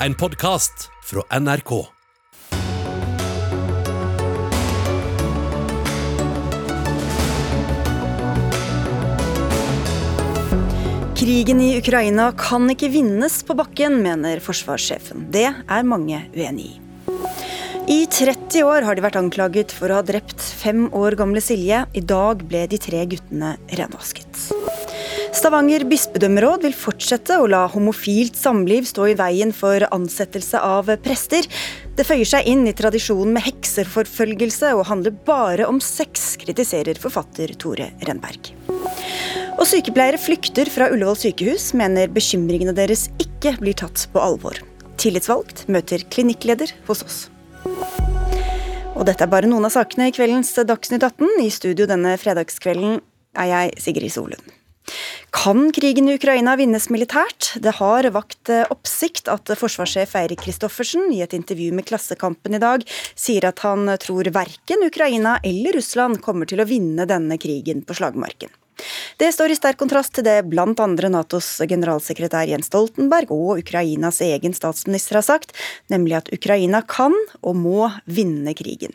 en podkast fra NRK. Krigen i Ukraina kan ikke vinnes på bakken, mener forsvarssjefen. Det er mange uenig i. I 30 år har de vært anklaget for å ha drept fem år gamle Silje. I dag ble de tre guttene renvasket. Stavanger bispedømmeråd vil fortsette å la homofilt samliv stå i veien for ansettelse av prester. Det føyer seg inn i tradisjonen med hekseforfølgelse og handler bare om sex, kritiserer forfatter Tore Renberg. Og sykepleiere flykter fra Ullevål sykehus, mener bekymringene deres ikke blir tatt på alvor. Tillitsvalgt møter klinikkleder hos oss. Og dette er bare noen av sakene i kveldens Dagsnytt 18. I studio denne fredagskvelden er jeg Sigrid Solund. Kan krigen i Ukraina vinnes militært? Det har vakt oppsikt at forsvarssjef Eirik Kristoffersen i et intervju med Klassekampen i dag sier at han tror verken Ukraina eller Russland kommer til å vinne denne krigen på slagmarken. Det står i sterk kontrast til det bl.a. Natos generalsekretær Jens Stoltenberg og Ukrainas egen statsminister har sagt, nemlig at Ukraina kan og må vinne krigen.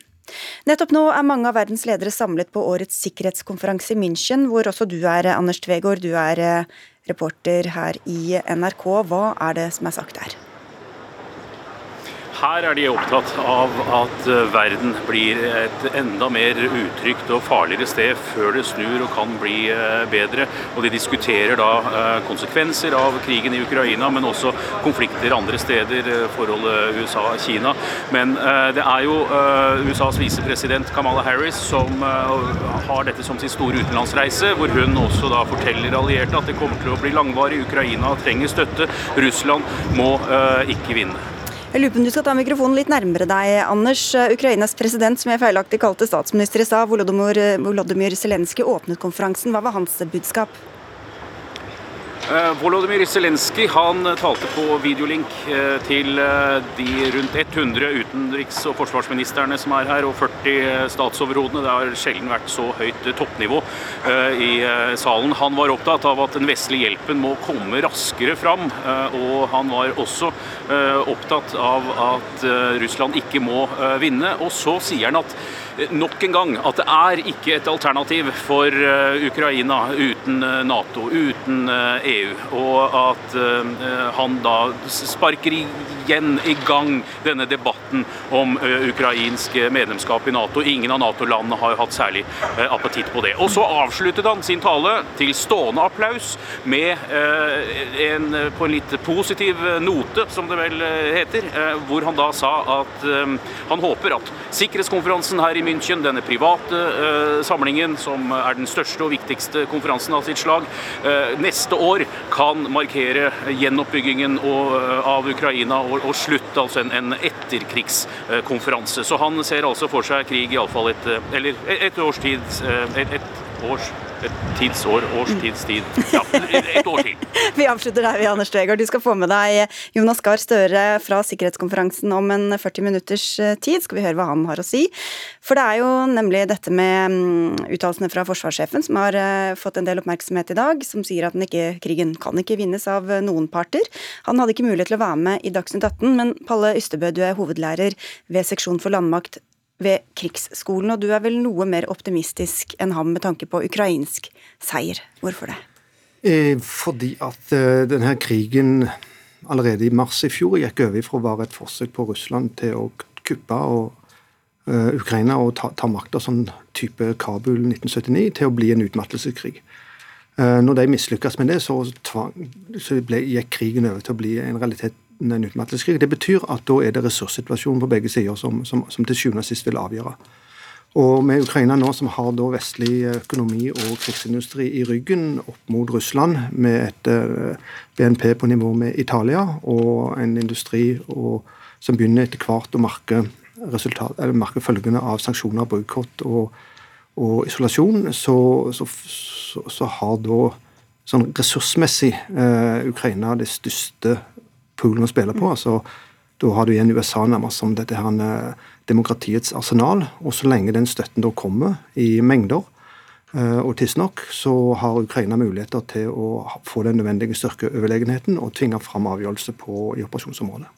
Nettopp nå er mange av verdens ledere samlet på årets sikkerhetskonferanse i München, hvor også du er, Anders Tvegård. Du er eh, reporter her i NRK. Hva er det som er sagt der? Her er de opptatt av at eh, verden blir et enda mer utrygt og farligere sted før det snur og kan bli eh, bedre. Og De diskuterer da eh, konsekvenser av krigen i Ukraina, men også konflikter andre steder, forholdet USA-Kina. Men det er jo USAs visepresident Kamala Harris som har dette som sin store utenlandsreise, hvor hun også da forteller allierte at det kommer til å bli langvarig. Ukraina trenger støtte. Russland må ikke vinne. Jeg lurer på om du skal ta mikrofonen litt nærmere deg, Anders. Ukrainas president, som jeg feilaktig kalte statsminister i stad, Volodymyr Zelenskyj, åpnet konferansen. Hva var hans budskap? Eh, Volodymyr Zelenskyj talte på videolink eh, til eh, de rundt 100 utenriks- og forsvarsministrene som er her, og 40 statsoverhodene. Det har sjelden vært så høyt toppnivå i salen. Han var opptatt av at den vestlige hjelpen må komme raskere fram, og han var også opptatt av at Russland ikke må vinne. Og så sier han at nok en gang at det er ikke et alternativ for eh, Ukraina uten eh, Nato, uten EU. Eh, e og at han da sparker igjen i gang denne debatten om ukrainsk medlemskap i Nato. Ingen av Nato-landene har hatt særlig appetitt på det. Og så avsluttet han sin tale til stående applaus med en, på en litt positiv note, som det vel heter, hvor han da sa at han håper at sikkerhetskonferansen her i München, denne private uh, samlingen, som er den største og viktigste konferansen av sitt slag, uh, neste år kan markere gjenoppbyggingen av Ukraina og, slutt, altså en, etterkrigskonferanse. Så han ser altså for seg krig iallfall et, eller et års tid, et, et års et tidsår, årstidstid. Ja, et år til. vi avslutter der, vi, Anders Tvegård. Du skal få med deg Jonas Gahr Støre fra sikkerhetskonferansen om en 40 minutters eh, tid. Skal vi høre hva han har å si. For det er jo nemlig dette med mm, uttalelsene fra forsvarssjefen som har eh, fått en del oppmerksomhet i dag, som sier at ikke, krigen kan ikke vinnes av noen parter. Han hadde ikke mulighet til å være med i Dagsnytt 18, men Palle Ystebø, du er hovedlærer ved seksjon for landmakt ved krigsskolen, og du er vel noe mer optimistisk enn ham med tanke på ukrainsk seier. Hvorfor det? Eh, fordi at eh, denne krigen allerede i mars i fjor gikk over fra å være et forsøk på Russland til å kuppe og, uh, Ukraina og ta, ta makta, sånn type Kabul 1979, til å bli en utmattelseskrig. Når de mislykkes med det, så, tvang, så ble, gikk krigen over til å bli en realitet en utmattelseskrig. Det betyr at da er det ressurssituasjonen på begge sider som, som, som til sjuende og sist vil avgjøre. Og med Ukraina nå, som har da vestlig økonomi og krigsindustri i ryggen opp mot Russland, med et eh, BNP på nivå med Italia, og en industri og, som begynner etter hvert å merke, merke følgene av sanksjoner, boikott og, og, isolasjon, så, så, så, så, har da sånn ressursmessig eh, Ukraina det største poolen å spille på. altså da har du igjen USA nærmest som dette her eh, demokratiets arsenal. Og så lenge den støtten da kommer i mengder, eh, og tidsnok, så har Ukraina muligheter til å få den nødvendige styrkeoverlegenheten og tvinge fram avgjørelse på, i operasjonsområdet.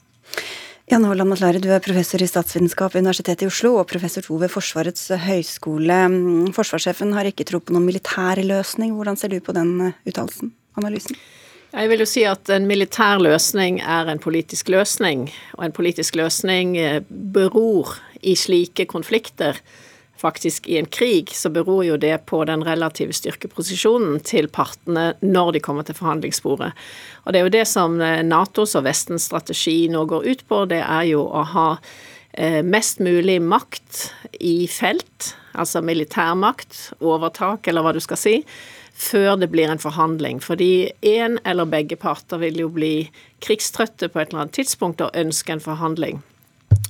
Jan Holland Matlare, du er professor i statsvitenskap ved Universitetet i Oslo og professor to ved Forsvarets høgskole. Forsvarssjefen har ikke tro på noen militær løsning. Hvordan ser du på den uttalelsen, analysen? Jeg vil jo si at en militær løsning er en politisk løsning, og en politisk løsning eh, beror i slike konflikter faktisk i en krig, så beror jo det på den relative styrkeposisjonen til partene når de kommer til forhandlingsbordet. Og det er jo det som eh, Natos og Vestens strategi nå går ut på, det er jo å ha eh, mest mulig makt i felt, altså militærmakt, overtak, eller hva du skal si, før det blir en forhandling. Fordi én eller begge parter vil jo bli krigstrøtte på et eller annet tidspunkt og ønske en forhandling.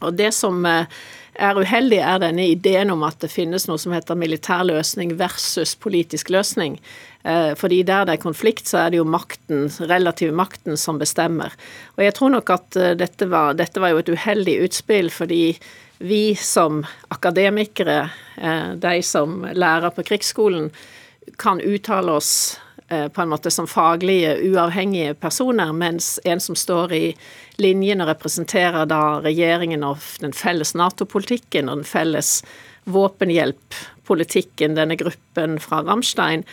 Og det som eh, er uheldig, er denne ideen om at det finnes noe som heter militær løsning versus politisk løsning. Eh, fordi der det er konflikt, så er det jo makten, relativ makten som bestemmer. Og jeg tror nok at eh, dette var, dette var jo et uheldig utspill, fordi vi som akademikere, de som lærer på krigsskolen, kan uttale oss Eh, på en måte som faglige, uavhengige personer, mens en som står i linjen og representerer da regjeringen og den felles Nato-politikken og den felles våpenhjelppolitikken, denne gruppen fra Ramstein,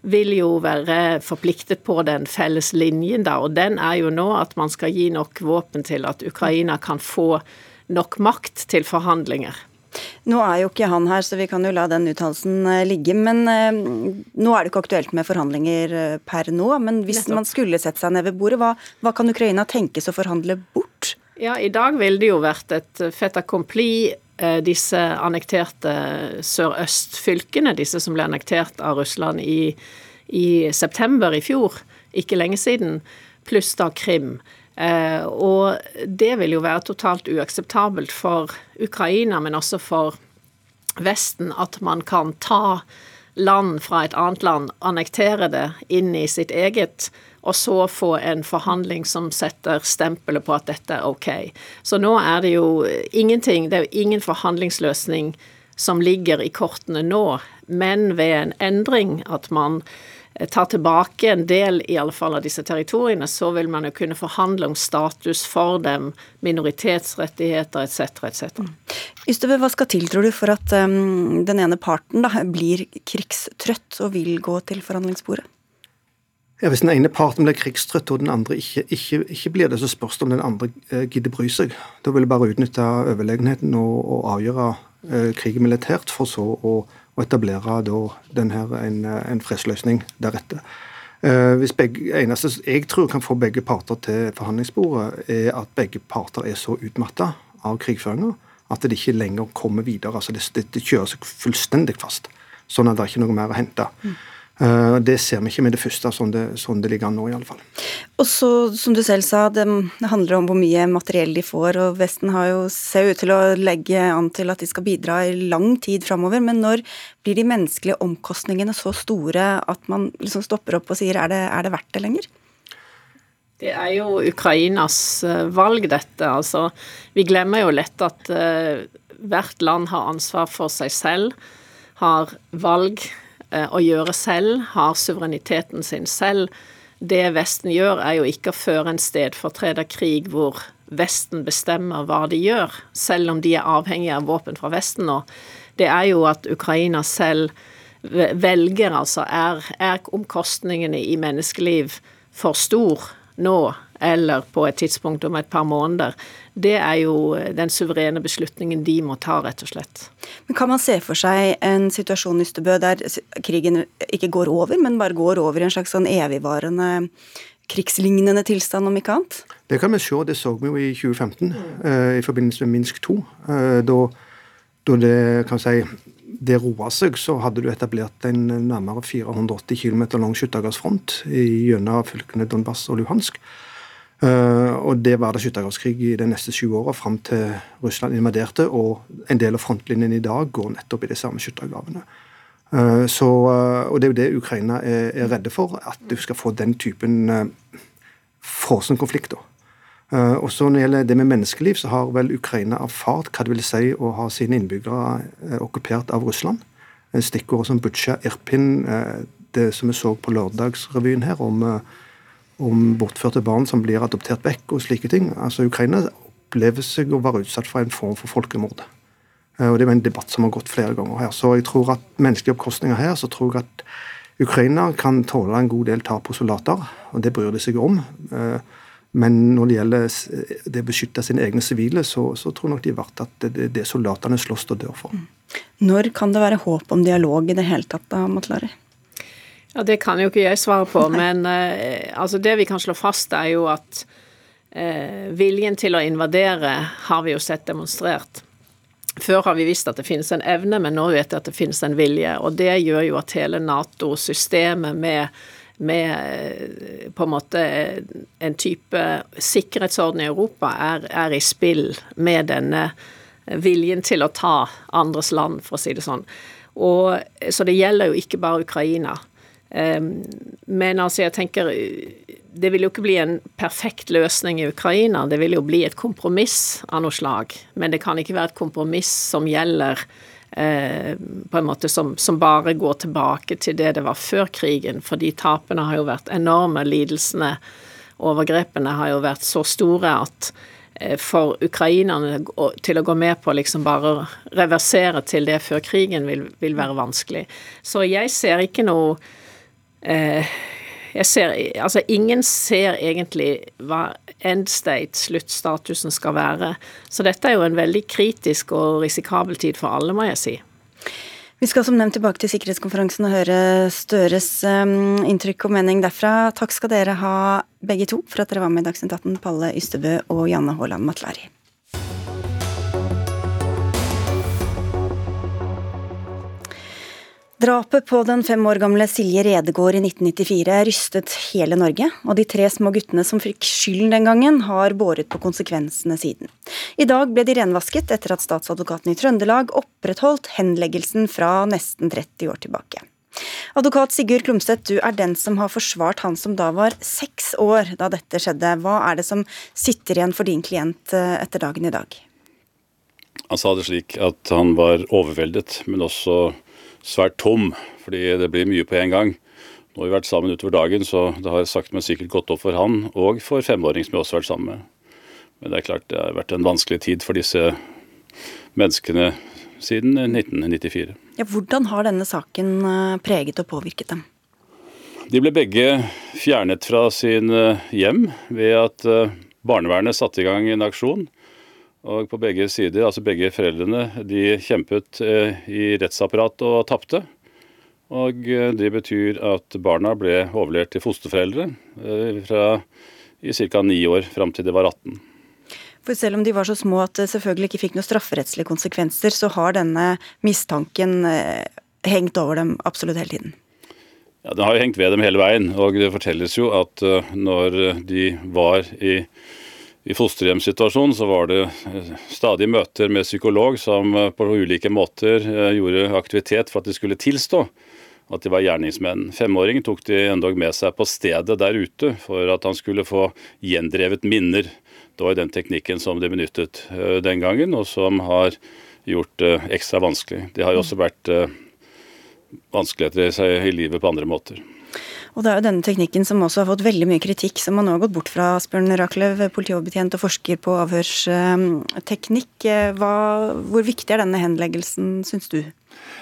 vil jo være forpliktet på den felles linjen, da. Og den er jo nå at man skal gi nok våpen til at Ukraina kan få nok makt til forhandlinger. Nå er jo ikke han her, så vi kan jo la den uttalelsen eh, ligge. Men eh, nå er det ikke aktuelt med forhandlinger eh, per nå. Men hvis man skulle sette seg ned ved bordet, hva, hva kan Ukraina tenkes å forhandle bort? Ja, i dag ville det jo vært et fait accompli disse annekterte sørøstfylkene, disse som ble annektert av Russland i, i september i fjor, ikke lenge siden, pluss da Krim. Eh, og det vil jo være totalt uakseptabelt for Ukraina, men også for Vesten, at man kan ta land fra et annet land, annektere det inn i sitt eget, og så få en forhandling som setter stempelet på at dette er ok. Så nå er det jo ingenting, det er jo ingen forhandlingsløsning som ligger i kortene nå, men ved en endring, at man tar tilbake en del i alle fall av disse territoriene, så vil man jo kunne forhandle om status for dem, minoritetsrettigheter etc. etc. Ystøve, hva skal til, tror du, for at um, den ene parten da, blir krigstrøtt og vil gå til forhandlingsbordet? Ja, Hvis den ene parten blir krigstrøtt og den andre ikke, ikke, ikke blir det, så spørs det om den andre eh, gidder bry seg. Da vil det bare utnytte overlegenheten og, og avgjøre eh, krigen militært, for så å og etablere da denne, en, en fredsløsning deretter. Eh, hvis begge, eneste jeg tror kan få begge parter til forhandlingsbordet, er at begge parter er så utmatta av krigføringa at det ikke lenger kommer videre. altså Det, det, det kjører seg fullstendig fast, sånn at det er ikke noe mer å hente. Mm. Eh, det ser vi ikke med det første, sånn det, sånn det ligger an nå, i alle fall. Og så, som du selv sa, det handler om hvor mye materiell de får, og Vesten har jo, ser ut til å legge an til at de skal bidra i lang tid framover. Men når blir de menneskelige omkostningene så store at man liksom stopper opp og sier er det, er det verdt det lenger? Det er jo Ukrainas eh, valg, dette. Altså, vi glemmer jo lett at uh, hvert land har ansvar for seg selv, har valg å gjøre selv, har suvereniteten sin selv. Det Vesten gjør, er jo ikke å føre en stedfortrederkrig hvor Vesten bestemmer hva de gjør, selv om de er avhengige av våpen fra Vesten nå. Det er jo at Ukraina selv velger, altså er, er omkostningene i menneskeliv for stor nå eller på et tidspunkt om et par måneder, det er jo den suverene beslutningen de må ta, rett og slett. Men Kan man se for seg en situasjon i Ystebø der krigen ikke går over, men bare går over i en slags sånn evigvarende krigslignende tilstand, om ikke annet? Det kan vi se, det så vi jo i 2015 eh, i forbindelse med Minsk 2. Eh, da, da det kan si det roa seg, så hadde du etablert en nærmere 480 km lang skyttergassfront gjennom fylkene Donbass og Luhansk. Uh, og det var det skyttergravskrig i de neste sju åra, fram til Russland invaderte. Og en del av frontlinjen i dag går nettopp i de samme skyttergravene. Uh, så, uh, og det er jo det Ukraina er, er, redde for, at du skal få den typen frosen frossen-konflikter. og så Når det gjelder det med menneskeliv, så har vel Ukraina erfart hva det vil si å ha sine innbyggere okkupert av Russland. Stikkord som Butsja, Irpin, det som vi så på lørdagsrevyen her, om om bortførte barn som blir adoptert vekk og slike ting. Altså Ukraina opplever seg å være utsatt for en form for folkemord. Og Det er en debatt som har gått flere ganger her. Så jeg tror at menneskelige oppkostninger her, så tror jeg at Ukraina kan tåle en god del tap på soldater, og det bryr de seg om. Men når det gjelder det å beskytte sine egne sivile, så, så, tror jeg nok de er verdt at det er det soldatene slåss og dør for. Når kan det være håp om dialog i det hele tatt, da, Matlari? Ja, Det kan jo ikke jeg svare på, men eh, altså det vi kan slå fast, er jo at eh, viljen til å invadere har vi jo sett demonstrert. Før har vi visst at det finnes en evne, men nå vet vi at det finnes en vilje. Og det gjør jo at hele Nato-systemet med med eh, på en måte en type sikkerhetsorden i Europa er, er, i spill med denne viljen til å ta andres land, for å si det sånn. Og, så det gjelder jo ikke bare Ukraina. Men altså, jeg tenker Det vil jo ikke bli en perfekt løsning i Ukraina. Det vil jo bli et kompromiss av noe slag. Men det kan ikke være et kompromiss som gjelder Eh, på en måte som, som, bare går tilbake til det det var før krigen. For de tapene har jo vært enorme. Lidelsene, overgrepene, har jo vært så store at eh, for ukrainerne til å gå med på liksom bare reversere til det før krigen vil, vil være vanskelig. Så jeg ser ikke noe jeg ser, altså Ingen ser egentlig hva end state, sluttstatusen, skal være. Så dette er jo en veldig kritisk og risikabel tid for alle, må jeg si. Vi skal som nevnt tilbake til sikkerhetskonferansen og høre Støres um, inntrykk og mening derfra. Takk skal dere ha begge to for at dere var med i Dagsnytt 18, Palle Ystebø og Janne Haaland Matlari. Drapet på den fem år gamle Silje Redegård i 1994 rystet hele Norge, og de tre små guttene som fikk skylden den gangen, har båret på konsekvensene siden. I dag ble de renvasket etter at statsadvokaten i Trøndelag opprettholdt henleggelsen fra nesten 30 år tilbake. Advokat Sigurd Klumseth, du er den som har forsvart han som da var seks år da dette skjedde. Hva er det som sitter igjen for din klient eh, etter dagen i dag? Han sa det slik at han var overveldet, men også svært tom, fordi det blir mye på en gang. Nå har vi vært sammen utover dagen, så det har sagt meg sikkert gått opp for han og for femåring som vi også har vært sammen med. Men det er klart det har vært en vanskelig tid for disse menneskene siden 1994. Ja, hvordan har denne saken eh, preget og påvirket dem? De ble begge fjernet fra sin eh, hjem ved at eh, barnevernet satte i gang en aksjon og på begge sider, altså begge foreldrene, de kjempet eh, i rettsapparatet og tapte. Og eh, det betyr at barna ble overlevert til fosterforeldre eh, fra i ca. ni år fram til de var 18. For selv om de var så små at det selvfølgelig ikke fikk noen strafferettslige konsekvenser, så har denne mistanken hengt over dem absolutt hele tiden? Ja, Den har jo hengt ved dem hele veien. Og det fortelles jo at når de var i i fosterhjemssituasjonen så var det eh, stadig møter med psykolog som eh, på ulike måter eh, gjorde aktivitet for at de skulle tilstå at de var gjerningsmenn. Femåringen tok de endog med seg på stedet der ute for at han skulle få gjendrevet minner. Det var den teknikken som de benyttet den gangen, og som har gjort det ekstra vanskelig. Det har jo også vært vanskeligheter i livet på andre måter. Og det er jo denne teknikken som også har fått veldig mye kritikk, som man nå har gått bort fra, Asbjørn Rachlew, politioverbetjent og forsker på avhørsteknikk. hvor viktig er denne henleggelsen, syns du?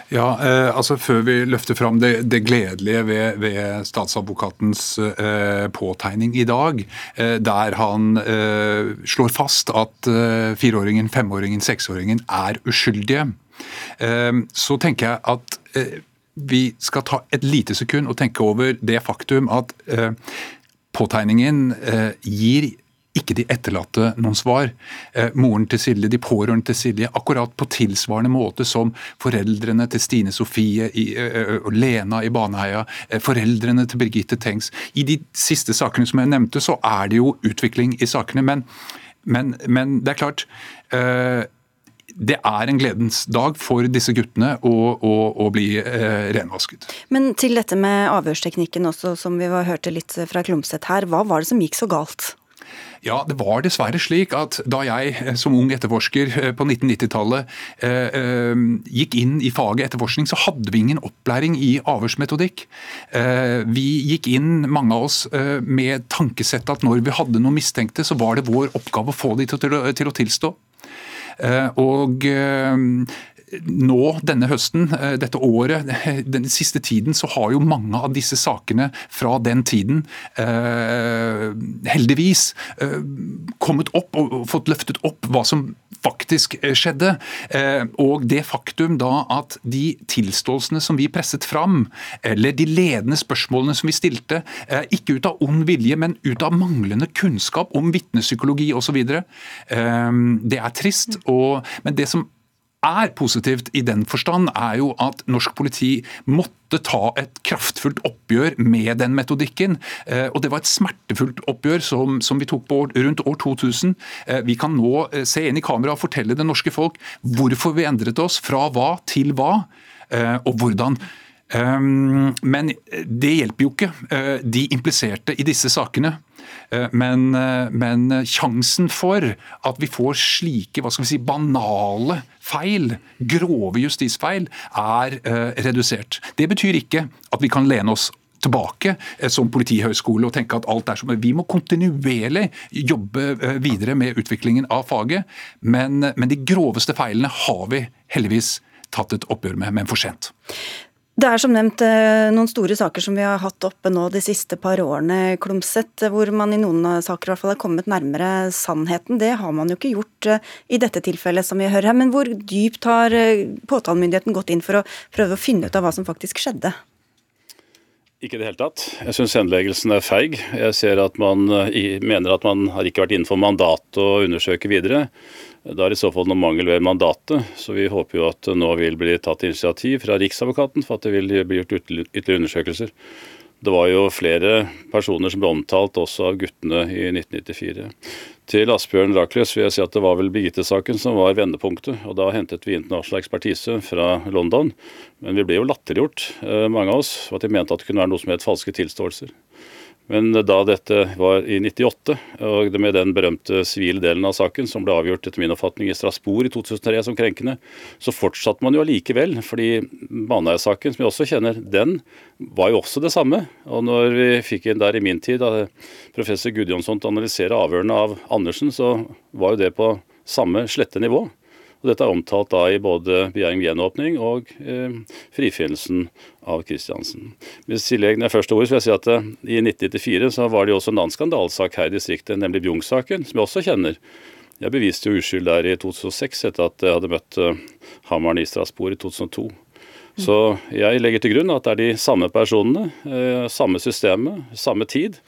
Ja, eh, altså Før vi løfter fram det, det gledelige ved, ved statsadvokatens eh, påtegning i dag, eh, der han eh, slår fast at eh, fireåringen, femåringen, seksåringen er uskyldige, så tenker jeg at vi skal ta et lite sekund og tenke over det faktum at eh, påtegningen eh, gir ikke de etterlatte noen svar. Eh, moren til Silje, de pårørende til Silje, akkurat på tilsvarende måte som foreldrene til Stine Sofie i, eh, og Lena i Baneheia, eh, foreldrene til Birgitte Tengs. I de siste sakene som jeg nevnte, så er det jo utvikling i sakene. Men, men, men det er klart eh, det er en gledens dag for disse guttene å, å, å bli eh, renvasket. Men til dette med avhørsteknikken også, som vi hørte litt fra Klumset her. Hva var det som gikk så galt? Ja, det var dessverre slik at da jeg eh, som ung etterforsker eh, på 1990-tallet eh, eh, gikk inn i faget etterforskning, så hadde vi ingen opplæring i avhørsmetodikk. Eh, vi gikk inn, mange av oss, eh, med tankesettet at når vi hadde noen mistenkte, så var det vår oppgave å få de til, til, til å tilstå. Og nå denne høsten, eh, dette året, den siste tiden, så har jo mange av disse sakene fra den tiden eh, heldigvis eh, kommet opp og fått løftet opp hva som faktisk eh, skjedde. Eh, og det faktum da at de tilståelsene som vi presset fram, eller de ledende spørsmålene som vi stilte, eh, ikke ut av ond vilje, men ut av manglende kunnskap om vitnepsykologi osv., det er trist. Og, men det som er positivt i den forstand, er jo at norsk politi måtte ta et kraftfullt oppgjør med den metodikken. Eh, og Det var et smertefullt oppgjør som, som vi tok på rundt år 2000. Eh, vi kan nå eh, se inn i kamera og fortelle det norske folk hvorfor vi endret oss fra hva til hva, og hvordan. Men det hjelper jo ikke de impliserte i disse sakene. Eh, men, eh, men, sjansen for at vi får slike hva skal vi si, banale feil, grove justisfeil, er redusert. Det betyr ikke at vi kan lene oss tilbake som politihøgskole og tenke at alt er som Vi må kontinuerlig jobbe videre med utviklingen av faget, men, men de groveste feilene har vi heldigvis tatt et oppgjør med, men for sent. Det er som nevnt eh, noen store saker som vi har hatt oppe nå de siste par årene, Klumset, hvor man i noen saker i hvert fall har kommet nærmere sannheten. Det har man jo ikke gjort eh, i dette tilfellet som vi hører her. Men hvor dypt har eh, påtalemyndigheten gått inn for å prøve å finne ut av hva som faktisk skjedde? Ikke i det hele tatt. Jeg syns henleggelsen er feig. Jeg ser at man mener at man har ikke vært innenfor mandatet å undersøke videre. Da er det i så fall noe mangel ved mandatet, så vi håper jo at nå vil bli tatt initiativ fra Riksadvokaten for at det vil bli gjort ytterligere undersøkelser. Det var jo flere personer som ble omtalt også av guttene i 1994. Til Asbjørn Rakløs vil jeg si at det var vel Birgitte-saken som var vendepunktet. og Da hentet vi internasjonal ekspertise fra London. Men vi ble jo latterliggjort, eh, mange av oss, for at de mente at det kunne være noe som het falske tilståelser. Men da dette var i 98, og med den berømte sivile delen av saken som ble avgjort etter min oppfatning i Strasbourg i 2003 som krenkende, så fortsatte man jo allikevel. Fordi Baneheia-saken, som jeg også kjenner, den var jo også det samme. Og når vi fikk inn der i min tid professor Gudjonsson til å analysere avhørene av Andersen, så var jo det på samme slette nivå. Og Dette er omtalt da i både begjæring om gjenåpning og eh, frifinnelsen av Kristiansen. Hvis tillegg er først ord, så vil jeg si at eh, I 1994 så var det jo også en annen skandalesak her i distriktet, nemlig Bjugn-saken, som jeg også kjenner. Jeg beviste jo uskyld der i 2006 etter at jeg hadde møtt eh, hammeren i Strasbourg i 2002. Så jeg legger til grunn at det er de samme personene, eh, samme systemet, samme tid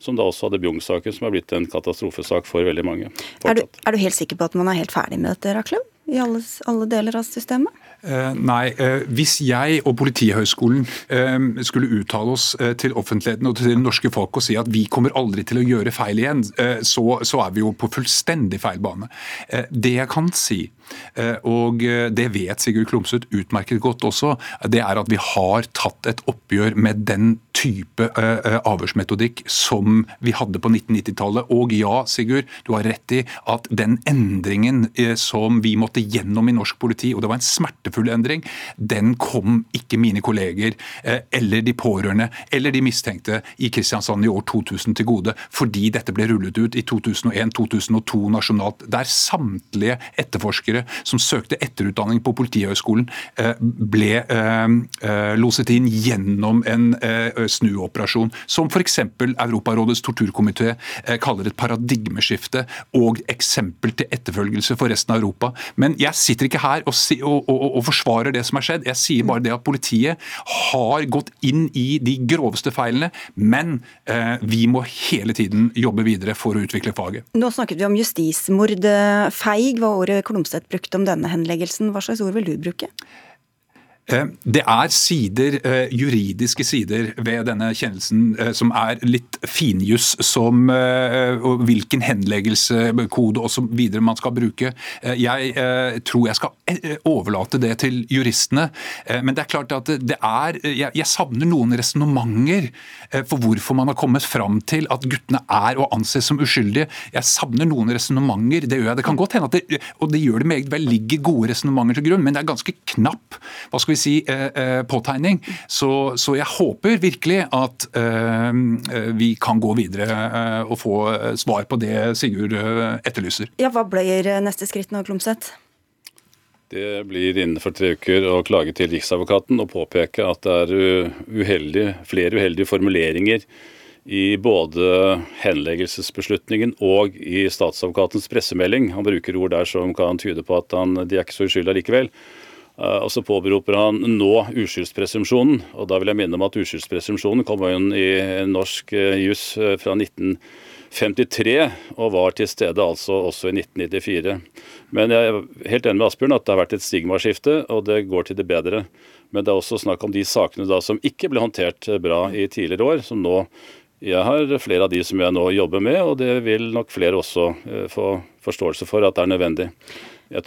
som da også hadde Bjugn-saken, som er blitt en katastrofesak for veldig mange. Er du, er du, helt sikker på at man er helt ferdig med dette, Rakløv? I alle, alle deler av systemet? Uh, nei, uh, hvis jeg og Politihøgskolen uh, skulle uttale oss til offentligheten og til det norske folk og si at vi kommer aldri til å gjøre feil igjen, så, er vi jo på fullstendig feil bane. det jeg kan si, og det vet Sigurd Klumsut utmerket godt også, det er at vi har tatt et oppgjør med den type avhørsmetodikk som vi hadde på 1990-tallet. Og ja, Sigurd, du har rett i at den endringen som vi måtte gjennom i norsk politi, og det var en smertefull endring, den kom ikke mine kolleger eh, eller de pårørende eller de mistenkte i Kristiansand i år 2000 til gode, fordi dette ble rullet ut i 2001-2002 nasjonalt, der samtlige etterforskere som søkte etterutdanning på Politihøgskolen, eh, ble eh, loset inn gjennom en snuoperasjon, som f.eks. Europarådets torturkomité kaller et paradigmeskifte og eksempel til etterfølgelse for resten av Europa. Men jeg sitter ikke her og, og, og, og, forsvarer det som har skjedd. Jeg sier bare det at politiet har gått inn i de groveste feilene, men eh, vi må hele tiden jobbe videre for å utvikle faget. Nå snakket vi om justismord. Feig var ordet Klomsæt brukte om denne henleggelsen. Hva slags ord vil du bruke? Eh, det er sider, eh, juridiske sider ved denne kjennelsen eh, som er litt finjuss, som hvilken henleggelseskode osv. man skal bruke. Jeg tror jeg skal overlate det til juristene. Men det er klart at det er Jeg savner noen resonnementer for hvorfor man har kommet fram til at guttene er å anse som uskyldige. Jeg savner noen resonnementer. Det gjør jeg. Det kan godt hende at det, og det gjør det meget vel, ligger gode resonnementer til grunn, men det er ganske knapp hva skal vi si, vi si, påtegning. Så, så, jeg håper virkelig at eh, vi kan gå videre og få svar på det Sigurd etterlyser. Ja, Hva blir neste skritt nå, Klumseth? Det blir innenfor tre uker å klage til Riksadvokaten og påpeke at det er uheldige, flere uheldige formuleringer i både henleggelsesbeslutningen og i statsadvokatens pressemelding. Han bruker ord der som kan tyde på at han, de er ikke så uskyldige likevel. Eh, og så påberoper han nå uskyldspresumpsjonen. Og da vil jeg minne om at uskyldspresumpsjonen kom inn i norsk eh, juss eh, fra 1953 og var til stede altså også i 1994. Men jeg er helt enig med Asbjørn at det har vært et stigmaskifte, og det går til det bedre. Men det er også snakk om de sakene da som ikke ble håndtert bra i tidligere år, som nå jeg har flere av de som jeg nå jobber med, og det vil nok flere også få forståelse for at det er nødvendig. Jeg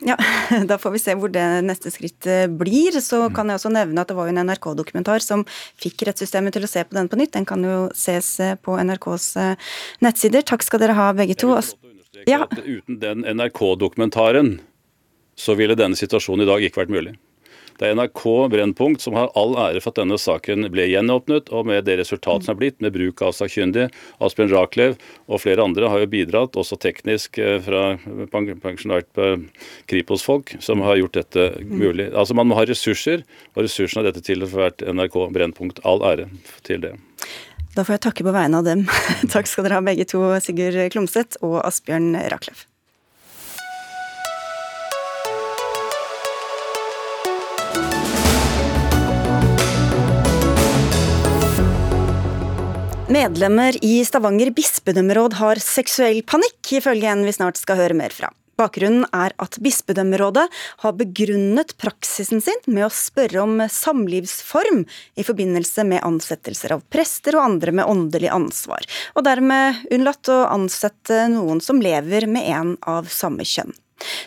ja, Da får vi se hvor det neste skritt eh, blir. Så mm. kan jeg også nevne at det var jo en NRK-dokumentar som fikk rettssystemet til å se på den på nytt. Den kan jo ses eh, på NRKs eh, nettsider. Takk skal dere ha, begge to. Ja. Uten den NRK-dokumentaren så ville denne situasjonen i dag ikke vært mulig. Det er NRK Brennpunkt som har all ære for at denne saken ble gjenåpnet, og med det resultatet som er blitt, med bruk av sakkyndig. Asbjørn Rachlew og flere andre har jo bidratt, også teknisk eh, fra pensjonert eh, Kripos-folk, som har gjort dette mulig. Altså Man må ha ressurser, og ressursene av dette til for hvert NRK Brennpunkt. All ære til det. Da får jeg takke på vegne av dem. Takk skal dere ha begge to, Sigurd Klomsæt og Asbjørn Rachlew. Medlemmer i Stavanger bispedømmeråd har seksuell panikk, ifølge en vi snart skal høre mer fra. Bakgrunnen er at bispedømmerådet har begrunnet praksisen sin med å spørre om samlivsform i forbindelse med ansettelser av prester og andre med åndelig ansvar, og dermed unnlatt å ansette noen som lever med en av samme kjønn.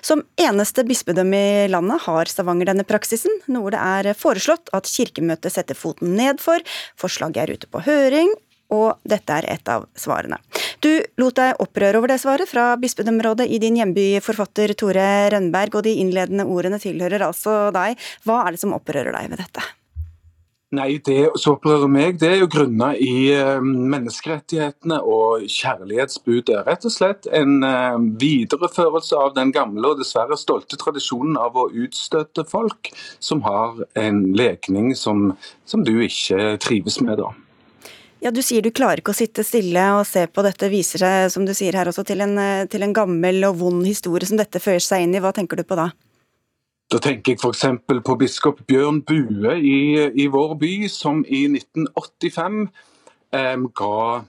Som eneste bispedømme i landet har Stavanger denne praksisen, noe det er foreslått at Kirkemøtet setter foten ned for. Forslaget er ute på høring, og dette er et av svarene. Du lot deg opprøre over det svaret fra bispedømmerådet i din hjemby, forfatter Tore Rønberg, og de innledende ordene tilhører altså deg. Hva er det som opprører deg ved dette? Nei, Det som opprører meg, det er jo grunna i eh, menneskerettighetene og kjærlighetsbudet. Rett og slett en eh, videreførelse av den gamle og dessverre stolte tradisjonen av å utstøte folk som har en lekning som, som du ikke trives med. da. Ja, Du sier du klarer ikke å sitte stille og se på dette. Viser seg, som du sier her også, til en, eh, til en gammel og vond historie som dette fører seg inn i. Hva tenker du på da? Da tenker jeg f.eks. på biskop Bjørn Bue i, i, vår by, som i 1985 eh, ga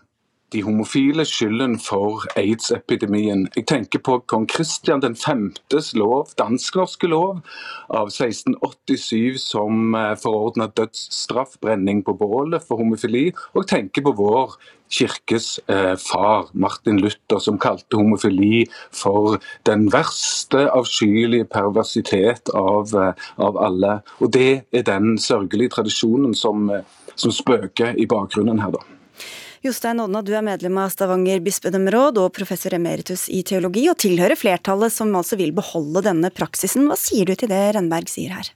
de homofile skylden for aids-epidemien. Jeg tenker på kong Kristian 5.s lov, dansk-norske lov av 1687 som forordna dødsstraff, dødsstraffbrenning på bålet for homofili. Og jeg tenker på vår kirkes eh, far, Martin Luther, som kalte homofili for den verste avskyelige perversitet av, eh, av, alle. Og Det er den sørgelige tradisjonen som, eh, som spøker i bakgrunnen her. da. Jostein Odna, du er medlem av Stavanger bispedømmeråd og professor emeritus i teologi, og tilhører flertallet som altså vil beholde denne praksisen. Hva sier du til det Rennberg sier her?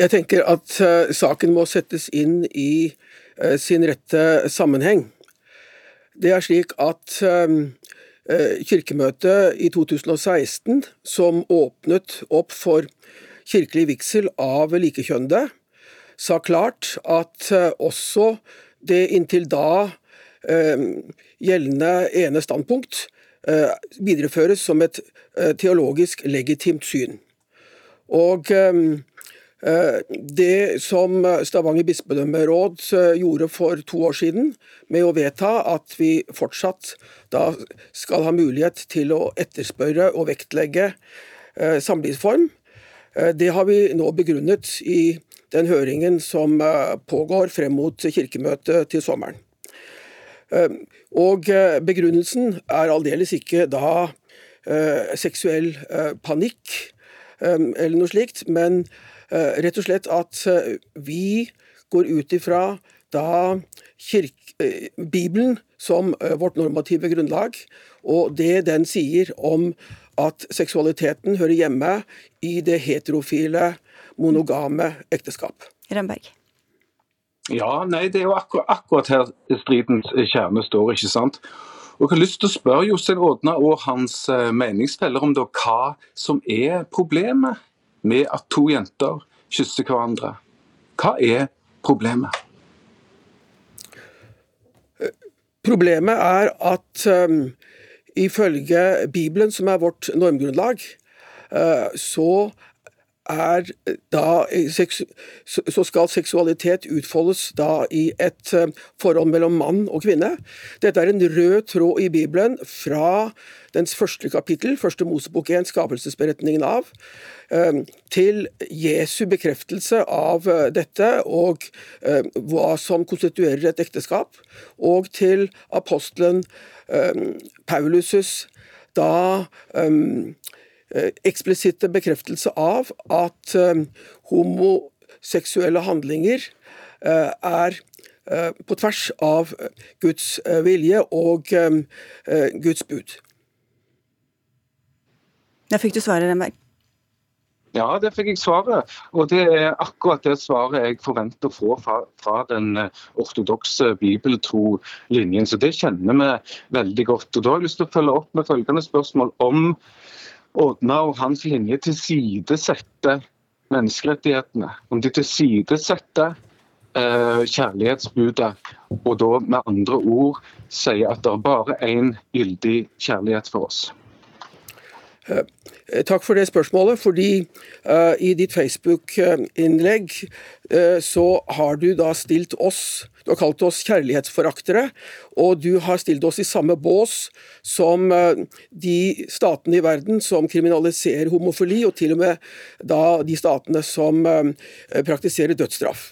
Jeg tenker at uh, saken må settes inn i uh, sin rette sammenheng. Det er slik at uh, Kirkemøtet i 2016, som åpnet opp for kirkelig vigsel av likekjønnede, sa klart at også det inntil da eh, gjeldende ene standpunkt eh, videreføres som et eh, teologisk legitimt syn. Og det som Stavanger bispedømmeråd gjorde for to år siden, med å vedta at vi fortsatt da skal ha mulighet til å etterspørre og vektlegge samlivsform, Det har vi nå begrunnet i den høringen som pågår frem mot kirkemøtet til sommeren. Og begrunnelsen er aldeles ikke da seksuell panikk eller noe slikt, men rett og slett at vi går ut ifra da Bibelen som vårt normative grunnlag, og det den sier om at seksualiteten hører hjemme i det heterofile, monogame ekteskap. Rønberg. Ja, nei, det er jo akkurat, akkurat her stridens kjerne står, ikke sant. Og Jeg har lyst til å spørre Jostein Ådna og hans meningsfeller om da, hva som er problemet med at to jenter kysser hverandre. Hva er problemet? Problemet er at um, ifølge Bibelen, som er vårt normgrunnlag, uh, så er da så skal seksualitet utfoldes da i et forhold mellom mann og kvinne. Dette er en rød tråd i Bibelen fra dens første kapittel, første Mosebok 1, skapelsesberetningen av, til Jesu bekreftelse av dette og hva som konstituerer et ekteskap, og til apostelen Paulusus da Eh, eksplisitte bekreftelse av at eh, homoseksuelle handlinger eh, er på tvers av Guds vilje og Guds bud. Da fikk du svaret, Renberg. Ja, det fikk jeg svaret. Og det er akkurat det svaret jeg forventer å få fra, fra den ortodokse bibeltro linjen. Så det kjenner vi veldig godt. Og Da har jeg lyst til å følge opp med følgende spørsmål om Ådna og hans linje tilsidesetter menneskerettighetene. Om de tilsidesetter eh, kjærlighetsbudet, og da med andre ord sier at det er bare én gyldig kjærlighet for oss. Eh, takk for det spørsmålet. fordi uh, I ditt Facebook-innlegg uh, så har du da stilt oss Du har kalt oss kjærlighetsforaktere, og du har stilt oss i samme bås som uh, de statene i verden som kriminaliserer homofili, og til og med da de statene som praktiserer dødsstraff.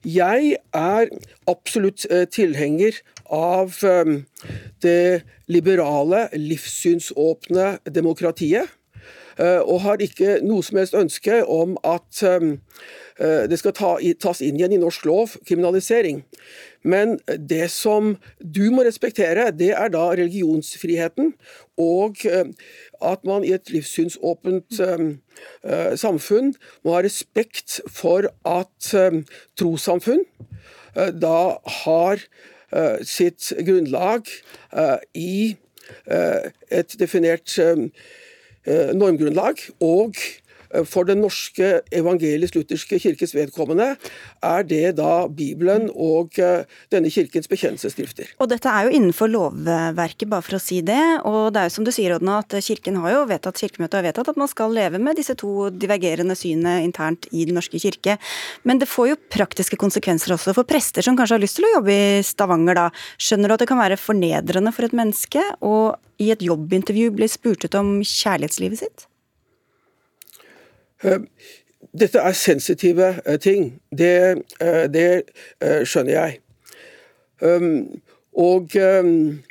Jeg er absolutt tilhenger av det liberale, livssynsåpne demokratiet. Eh, og har ikke noe som helst ønske om at eh, det skal tas inn igjen i norsk lov, kriminalisering. Men det som du må respektere, det er da religionsfriheten. Og eh, at man i et livssynsåpent samfunn må ha respekt for at trossamfunn da har sitt grunnlag eh, i eh, et definert normgrunnlag, og for den norske evangelisk-lutherske kirkes vedkommende er det da Bibelen og denne kirkens bekjennelsesskrifter. Og dette er jo innenfor lovverket, bare for å si det. Og det er jo som du sier, Odna, at kirken har jo vedtatt, kirkemøtet har vedtatt at man skal leve med disse to divergerende synene internt i Den norske kirke. Men det får jo praktiske konsekvenser også for prester som kanskje har lyst til å jobbe i Stavanger da. Skjønner du at det kan være fornedrende for et menneske å i et jobbintervju bli spurt ut om kjærlighetslivet sitt? Eh, dette er sensitive eh, ting. Det, eh, det skjønner jeg. Um, og, um,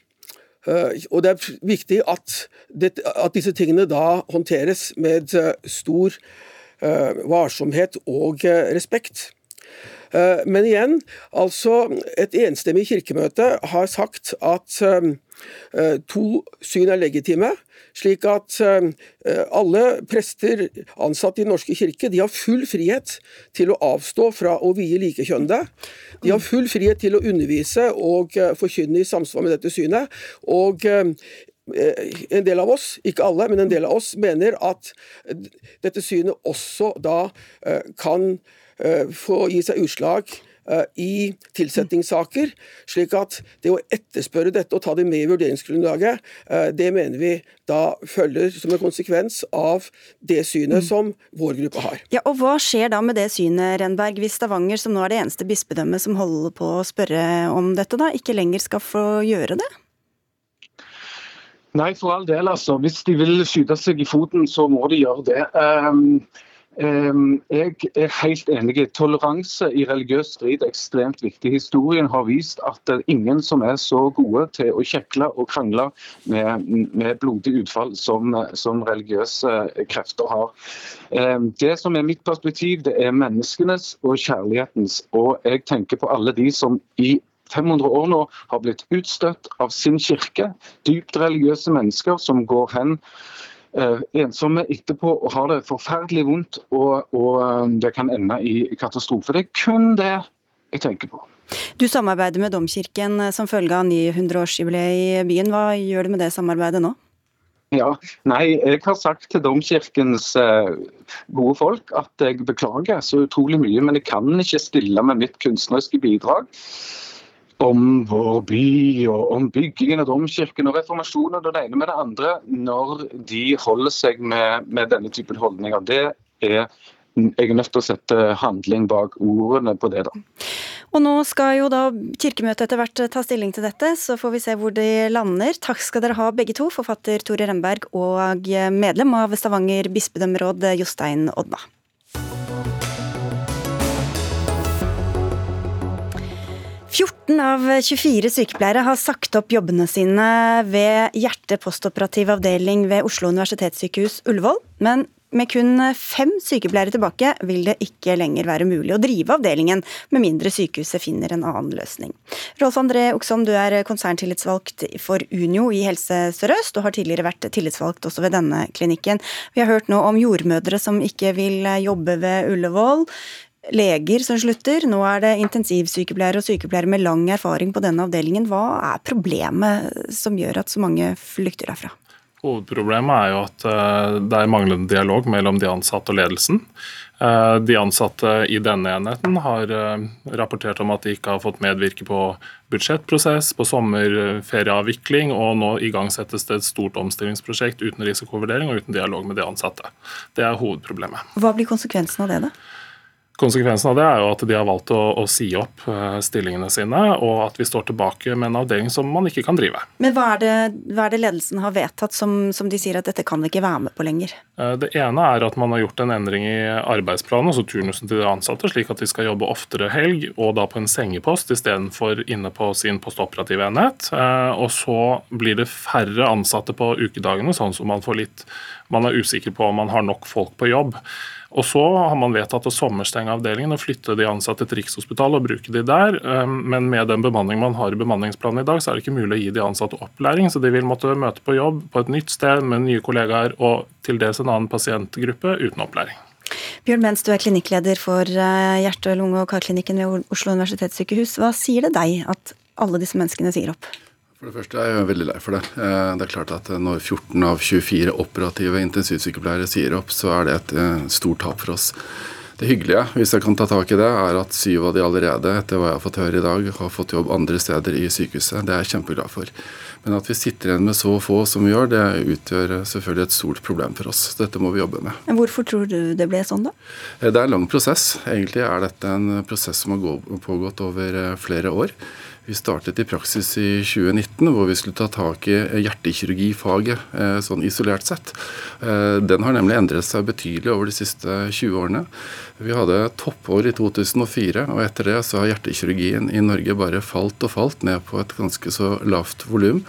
og, det er viktig at, det, at, disse tingene da håndteres med stor varsomhet og respekt. Men igjen, altså et enstemmig kirkemøte har sagt at um, to syn er legitime. Slik at eh, alle prester ansatt i Den norske kirke de har full frihet til å avstå fra å vie likekjønnede. De har full frihet til å undervise og eh, forkynne i samsvar med dette synet. Og eh, en del av oss, ikke alle, men en del av oss mener at dette synet også da kan få gi seg utslag Eh, i tilsettingssaker. Slik at det å etterspørre dette og ta det med i vurderingsgrunnlaget, eh, det mener vi da følger som en konsekvens av det synet mm. som vår gruppe har. Ja, og Hva skjer da med det synet, Renberg, hvis Stavanger, som nå er det eneste bispedømmet som holder på å spørre om dette, da ikke lenger skal få gjøre det? Nei, for all del, altså. Hvis de vil skyte seg i foten, så må de gjøre det. Um, Ehm, jeg er helt enig. Toleranse i religiøs strid er ekstremt viktig. Historien har vist at det er ingen som er så gode til å kjekle og krangle med, med blodig utfall som, som, religiøse krefter har. Ehm, det som er mitt perspektiv, det er menneskenes og kjærlighetens. Og jeg tenker på alle de som i 500 år nå har blitt utstøtt av sin kirke. Dypt religiøse mennesker som går hen ensomme etterpå og har det forferdelig vondt, og, og eh, det kan ende i katastrofe. Det er kun det jeg tenker på. Du samarbeider med Domkirken eh, som følge av ny 100-årsjubileet i byen. Hva gjør du med det samarbeidet nå? Ja, nei, Jeg har sagt til Domkirkens gode folk at jeg beklager så utrolig mye, men jeg kan ikke stille med mitt kunstneriske bidrag om vår by og om byggingen av domkirken og reformasjonen og det ene med det andre, når de holder seg med, med denne typen holdninger. Det er jeg er nødt til å sette handling bak ordene på det. da. Og Nå skal jo da Kirkemøtet etter hvert ta stilling til dette, så får vi se hvor de lander. Takk skal dere ha begge to, forfatter Tore Remberg og medlem av Stavanger bispedømmeråd Jostein Odna. 14 av 24 sykepleiere har sagt opp jobbene sine ved hjerte postoperativ avdeling ved Oslo universitetssykehus Ullevål. Men med kun fem sykepleiere tilbake vil det ikke lenger være mulig å drive avdelingen, med mindre sykehuset finner en annen løsning. Rolf André Oksom, du er konserntillitsvalgt for Unio i Helse Sør-Øst, og har tidligere vært tillitsvalgt også ved denne klinikken. Vi har hørt nå om jordmødre som ikke vil jobbe ved Ullevål leger som slutter. Nå er det intensivsykepleiere og sykepleiere med lang erfaring på denne avdelingen. Hva er problemet som gjør at så mange flykter derfra? Hovedproblemet er jo at eh, det er manglende dialog mellom de ansatte og ledelsen. Eh, de ansatte i denne enheten har eh, rapportert om at de ikke har fått medvirke på budsjettprosess, på sommerferieavvikling, og nå igangsettes det et stort omstillingsprosjekt uten risikovurdering og uten dialog med de ansatte. Det er hovedproblemet. Hva blir konsekvensen av det, da? Konsekvensen av det er jo at de har valgt å, å, si opp eh, stillingene sine, og at vi står tilbake med en avdeling som man ikke kan drive. Men hva er det, hva er det ledelsen har vedtatt som, som, de sier at dette kan de ikke være med på lenger? Eh, det ene er at man har gjort en endring i arbeidsplanen, altså turnusen til de ansatte, slik at de skal jobbe oftere helg, og da på en sengepost istedenfor inne på sin postoperative enhet. Eh, og så blir det færre ansatte på ukedagene, sånn som man får litt Man er usikker på om man har nok folk på jobb. Og Så har man vedtatt å sommerstenge avdelingen og flytte de ansatte til Rikshospitalet og bruke de der. Um, men med den bemanning man har i bemanningsplanen i dag, så er det ikke mulig å gi de ansatte opplæring. Så de vil måtte møte på jobb på et nytt sted med nye kollegaer og til dels en annen pasientgruppe uten opplæring. Bjørn Benz, du er klinikkleder for uh, hjerte-, lunge- og karklinikken ved Oslo universitetssykehus. Hva sier det deg at alle disse menneskene sier opp? For det første er jeg veldig lei for det. Eh, det er klart at Når 14 av 24 operative intensivsykepleiere sier opp, så er det et eh, stort tap for oss. Det hyggelige, hvis jeg kan ta tak i det, er at syv av de allerede, etter hva jeg har fått høre i dag, har fått jobb andre steder i sykehuset. Det er jeg kjempeglad for. Men at vi sitter igjen med så få som vi gjør, det utgjør selvfølgelig et stort problem for oss. Dette må vi jobbe med. Men Hvorfor tror du det ble sånn, da? Eh, det er en lang prosess. Egentlig er dette en prosess som har pågått over flere år. Vi startet i praksis i 2019, hvor vi skulle ta tak i hjertekirurgifaget eh, sånn isolert sett. Eh, den har nemlig endret seg betydelig over de siste 20 årene. Vi hadde toppår i 2004, og etter det så har hjertekirurgien i Norge bare falt og falt ned på et ganske så lavt volum.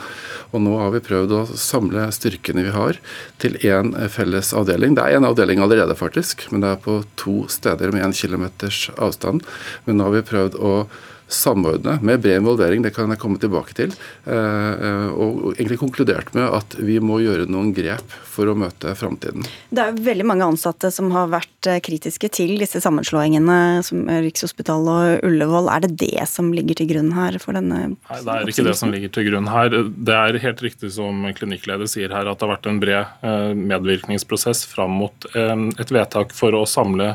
Og nå har vi prøvd å samle styrkene vi har til én felles avdeling. Det er en avdeling allerede, faktisk, men det er på to steder med én kilometers avstand. Men nå har vi prøvd å samordne med bred involvering, det kan jeg komme tilbake til. Eh, eh, og egentlig konkludert med at vi må gjøre noen grep for å møte framtiden. Det er veldig mange ansatte som har vært eh, kritiske til disse sammenslåingene, som Rikshospitalet og Ullevål. Er det det som ligger til grunn her for denne Nei, det er ikke det som ligger til grunn her. Det er helt riktig som klinikkleder sier her, at det har vært en bred medvirkningsprosess fram mot et vedtak for å samle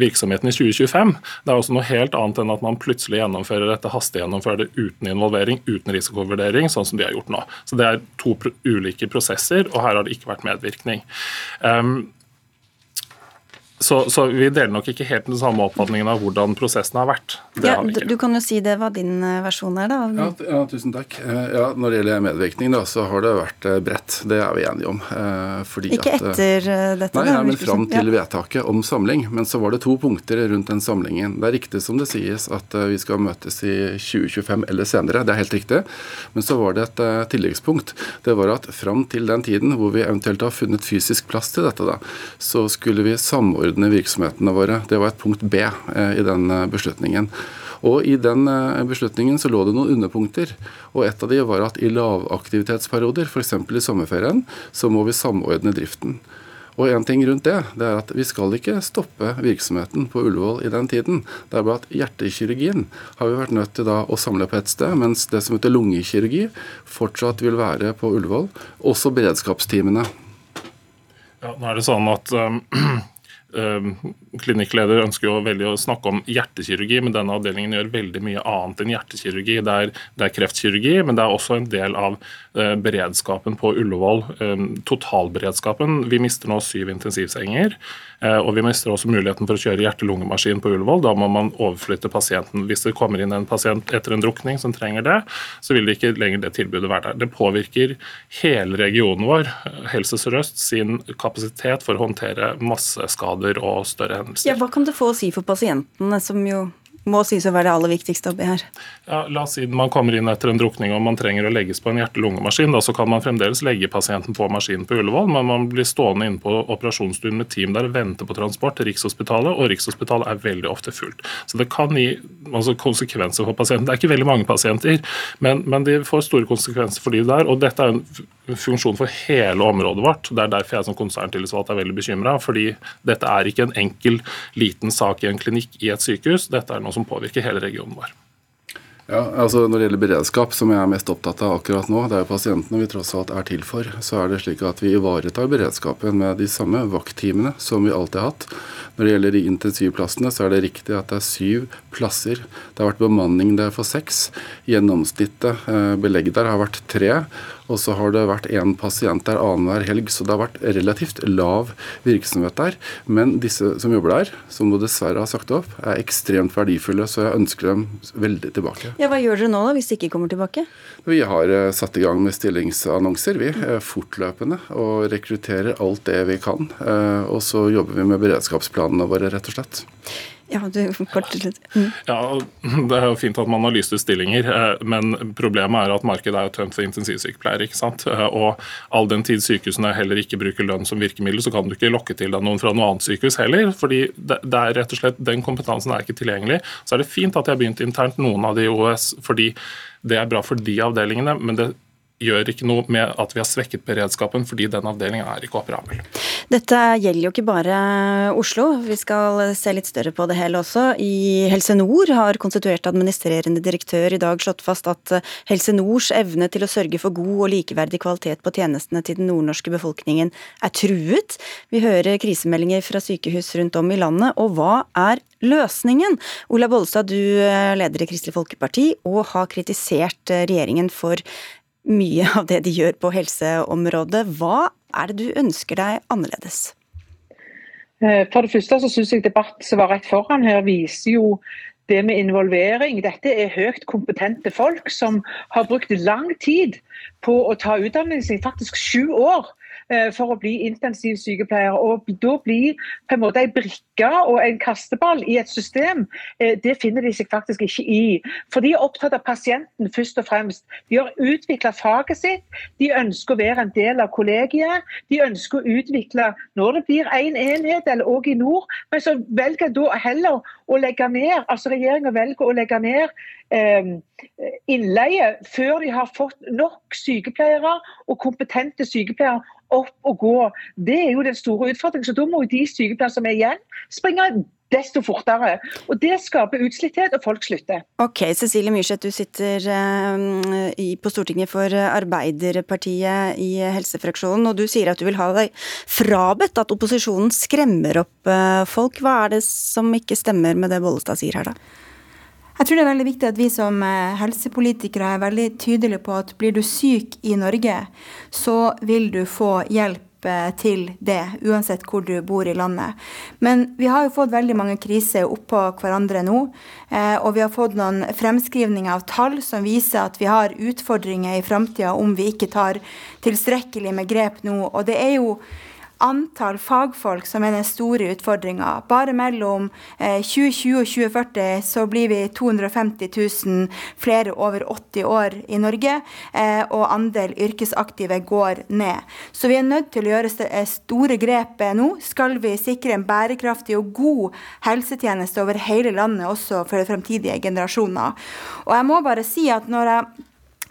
virksomheten i 2025. Det er også noe helt annet enn at man plutselig gjennomfører gjennomfører dette hastegjennomfører det uten involvering, uten risikovurdering, sånn som de har gjort nå. Så Det er to ulike prosesser, og her har det ikke vært medvirkning. Um, Så, så, vi deler nok ikke helt den samme oppfatningen av hvordan prosessen har vært. Ja, du kan jo si det hva din eh, versjon er, da. Ja, ja tusen takk. Eh, ja, når det gjelder medvirkning, da, så har det vært eh, bredt. Det er vi enige om. ikke at, etter dette? Nei, ja, men fram til vedtaket om samling. Men så var det to punkter rundt den samlingen. Det er riktig som det sies at vi skal møtes i 2025 eller senere. Det er helt riktig. Men så var det et tilleggspunkt. Det var at fram til den tiden hvor vi eventuelt har funnet fysisk plass til dette, da, så skulle vi samordne samordne virksomhetene våre. Det var et punkt B eh, i den eh, beslutningen. Og I den eh, beslutningen så lå det noen underpunkter. og Et av de var at i lavaktivitetsperioder, f.eks. i sommerferien, så må vi samordne driften. Og en ting rundt det, det er at Vi skal ikke stoppe virksomheten på Ullevål i den tiden. Det er bare at Hjertekirurgien har vi vært nødt til da å samle på ett sted, mens det som heter lungekirurgi fortsatt vil være på Ullevål. Også beredskapsteamene. Ja, nå er det sånn at um, klinikkleder ønsker jo veldig å snakke om hjertekirurgi, men denne avdelingen gjør veldig mye annet enn hjertekirurgi. Det er, det er kreftkirurgi, men det er også en del av eh, beredskapen på Ullevål. Ehm, totalberedskapen. Vi mister nå syv intensivsenger. Eh, og vi mister også muligheten for å kjøre hjerte-lungemaskin på Ullevål. Da må man overflytte pasienten. Hvis det kommer inn en pasient etter en drukning som trenger det, så vil det ikke lenger det tilbudet være der. Det påvirker hele regionen vår, Helse Sør-Øst, sin kapasitet for å håndtere masseskader skader og større hendelser. Ja, hva kan det få å si for pasientene, som jo må sies å være det aller viktigste oppi her. Ja, la oss si man kommer inn etter en drukning og man trenger å legges på en hjerte-lungemaskin. Så kan man fremdeles legge pasienten på maskinen på Ullevål, men man blir stående inne på operasjonsstuen med team der og vente på transport til Rikshospitalet, og Rikshospitalet er veldig ofte fullt. Så det kan gi altså, konsekvenser for pasienten. Det er ikke veldig mange pasienter, men, men de får store konsekvenser for de der. og dette er en funksjon for hele området vårt. Det er derfor jeg som konserntillitsvalgt er veldig bekymra. Fordi dette er ikke en enkel, liten sak i en klinikk i et sykehus. Dette er noe som påvirker hele regionen vår. Ja, altså Når det gjelder beredskap, som jeg er mest opptatt av akkurat nå, det er jo pasientene vi tross alt er til for, så er det slik at vi ivaretar beredskapen med de samme vaktteamene som vi alltid har hatt. Når det gjelder de intensivplassene, så er det riktig at det er syv plasser. Det har vært bemanning der for seks. Gjennomsnittet eh, belegg der har vært tre. Og så har det vært én pasient der annenhver helg, så det har vært relativt lav virksomhet der. Men disse som jobber der, som du dessverre har sagt opp, er ekstremt verdifulle, så jeg ønsker dem veldig tilbake. Ja, Hva gjør dere nå da, hvis de ikke kommer tilbake? Vi har eh, satt i gang med stillingsannonser, vi. Eh, fortløpende. Og rekrutterer alt det vi kan. Eh, og så jobber vi med beredskapsplanene våre, rett og slett. Ja, du kortet litt. Mm. Ja, Det er jo fint at man har lyst ut stillinger, eh, men problemet er at markedet er jo tømt for intensivsykepleiere. ikke sant? Eh, og all den tid sykehusene heller ikke bruker lønn som virkemiddel, så kan du ikke lokke til deg noen fra noe annet sykehus heller. fordi det er rett og slett, Den kompetansen er ikke tilgjengelig. Så er det fint at de har begynt internt, noen av de i OS, fordi det er bra for de avdelingene. men det gjør ikke noe med at vi har svekket beredskapen, fordi den avdelingen er ikke operabel. Dette gjelder jo ikke bare Oslo, vi skal se litt større på det hele også. I Helse Nord har konstituert administrerende direktør i dag slått fast at Helse Nords evne til å sørge for god og likeverdig kvalitet på tjenestene til den nordnorske befolkningen er truet. Vi hører krisemeldinger fra sykehus rundt om i landet, og hva er løsningen? Ola Bollestad, du leder i Kristelig Folkeparti og har kritisert regjeringen for mye av det de gjør på helseområdet. Hva er det du ønsker deg annerledes? Eh, for det første så syns jeg debatt som var rett foran her, viser jo det med involvering. Dette er høyt kompetente folk som har brukt lang tid på å ta utdanning sin, faktisk sju år. Eh, for å bli intensivsykepleier. Og da bli på en måte en brikke og en kasteball i et system, eh, det finner de seg faktisk ikke i. For de er opptatt av pasienten først og fremst. De har utvikla faget sitt, de ønsker å være en del av kollegiet. De ønsker å utvikle når det blir én en enhet, eller òg i nord, men så velger da heller å legge ned. Altså regjeringa velger å legge ned eh, innleie før de har fått nok sykepleiere og kompetente sykepleiere opp og gå. Det er jo den store utfordringen. Så da må jo de sykepleierne som er igjen, springe desto fortere. Og Det skaper utslitthet, og folk slutter. Ok, Cecilie Myrseth, du sitter uh, på Stortinget for Arbeiderpartiet i helsefraksjonen, og du sier at du vil ha deg frabedt at opposisjonen skremmer opp uh, folk. Hva er det som ikke stemmer med det Bollestad sier her, da? Jeg tror det er veldig viktig at vi som eh, helsepolitikere er veldig tydelige på at blir du syk i Norge, så vil du få hjelp eh, til det, uansett hvor du bor i landet. Men vi har jo fått veldig mange kriser oppå hverandre nå. Eh, og vi har fått noen fremskrivninger av tall som viser at vi har utfordringer i framtida om vi ikke tar tilstrekkelig med grep nå. Og det er jo antall fagfolk som er den store utfordringa. Bare mellom 2020 eh, og 2040 så blir vi 250 000 flere over 80 år i Norge, eh, og andel yrkesaktive går ned. Så vi er nødt til å gjøre eh, store grep nå. Skal vi sikre en bærekraftig og god helsetjeneste over hele landet, også for fremtidige generasjoner. Og jeg må bare si at når jeg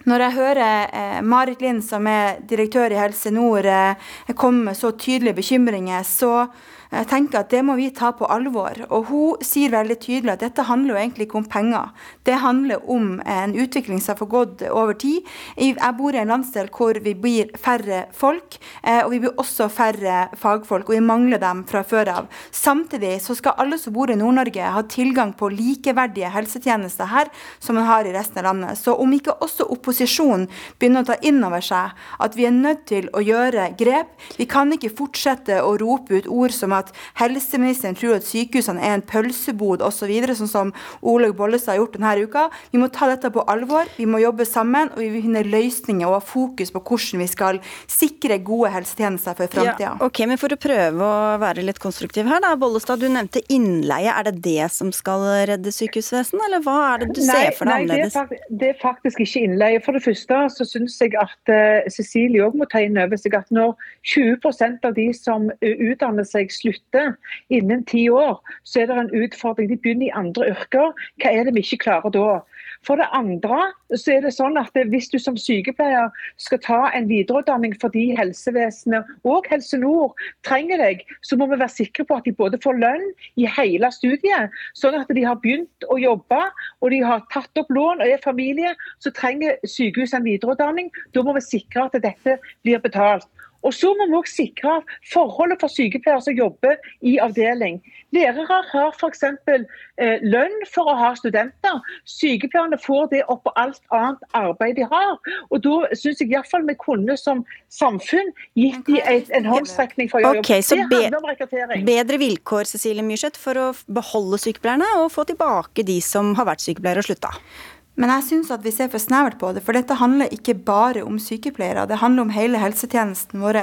når jeg hører eh, Marit Lind, som er direktør i Helse Nord, eh, komme med så tydelige bekymringer, så jeg tenker at Det må vi ta på alvor. Og Hun sier veldig tydelig at dette handler jo egentlig ikke om penger. Det handler om en utvikling som har gått over tid. Jeg bor i en landsdel hvor vi blir færre folk, eh, og vi blir også færre fagfolk. Og vi mangler dem fra før av. Samtidig så skal alle som bor i Nord-Norge ha tilgang på likeverdige helsetjenester her som man har i resten av landet. Så om ikke også opposisjonen begynner å ta inn over seg at vi er nødt til å gjøre grep, vi kan ikke fortsette å rope ut ord som at helseministeren tror at sykehusene er en pølsebod osv., så sånn som Olaug Bollestad har gjort denne uka. Vi må ta dette på alvor, vi må jobbe sammen og vi vil finne løsninger og ha fokus på hvordan vi skal sikre gode helsetjenester for framtida. Ja, ok, men For å prøve å være litt konstruktiv her, da. Bollestad, du nevnte innleie. Er det det som skal redde sykehusvesenet, eller hva er det du nei, ser for deg annerledes? Det er, det er faktisk ikke innleie. For det første så syns jeg at uh, Cecilie òg må ta inn over seg at når 20% av de som utdanner seg, slutter slutter innen ti år, så er det en utfordring. De begynner i andre yrker. Hva er det vi ikke klarer da? For det andre så er det sånn at hvis du som sykepleier skal ta en videreutdanning fordi helsevesenet og Helse Nord trenger deg, så må vi være sikre på at de både får lønn i hele studiet, sånn at de har begynt å jobbe og de har tatt opp lån og er familie, så trenger sykehuset en videreutdanning. Da må vi sikre at dette blir betalt. Og så må vi også sikre forholdet for sykepleiere som jobber i avdeling. Lærere har f.eks. Eh, lønn for å ha studenter. Sykepleierne får det oppå alt annet arbeid de har. Og Da syns jeg iallfall vi kunne som samfunn gitt dem en håndstrekning for å gjøre okay, jobb. Det handler om rekruttering. Bedre vilkår Cecilie Myrseth, for å beholde sykepleierne og få tilbake de som har vært sykepleiere og slutta. Men jeg syns at vi ser for snevert på det, for dette handler ikke bare om sykepleiere. Det handler om hele helsetjenesten vår.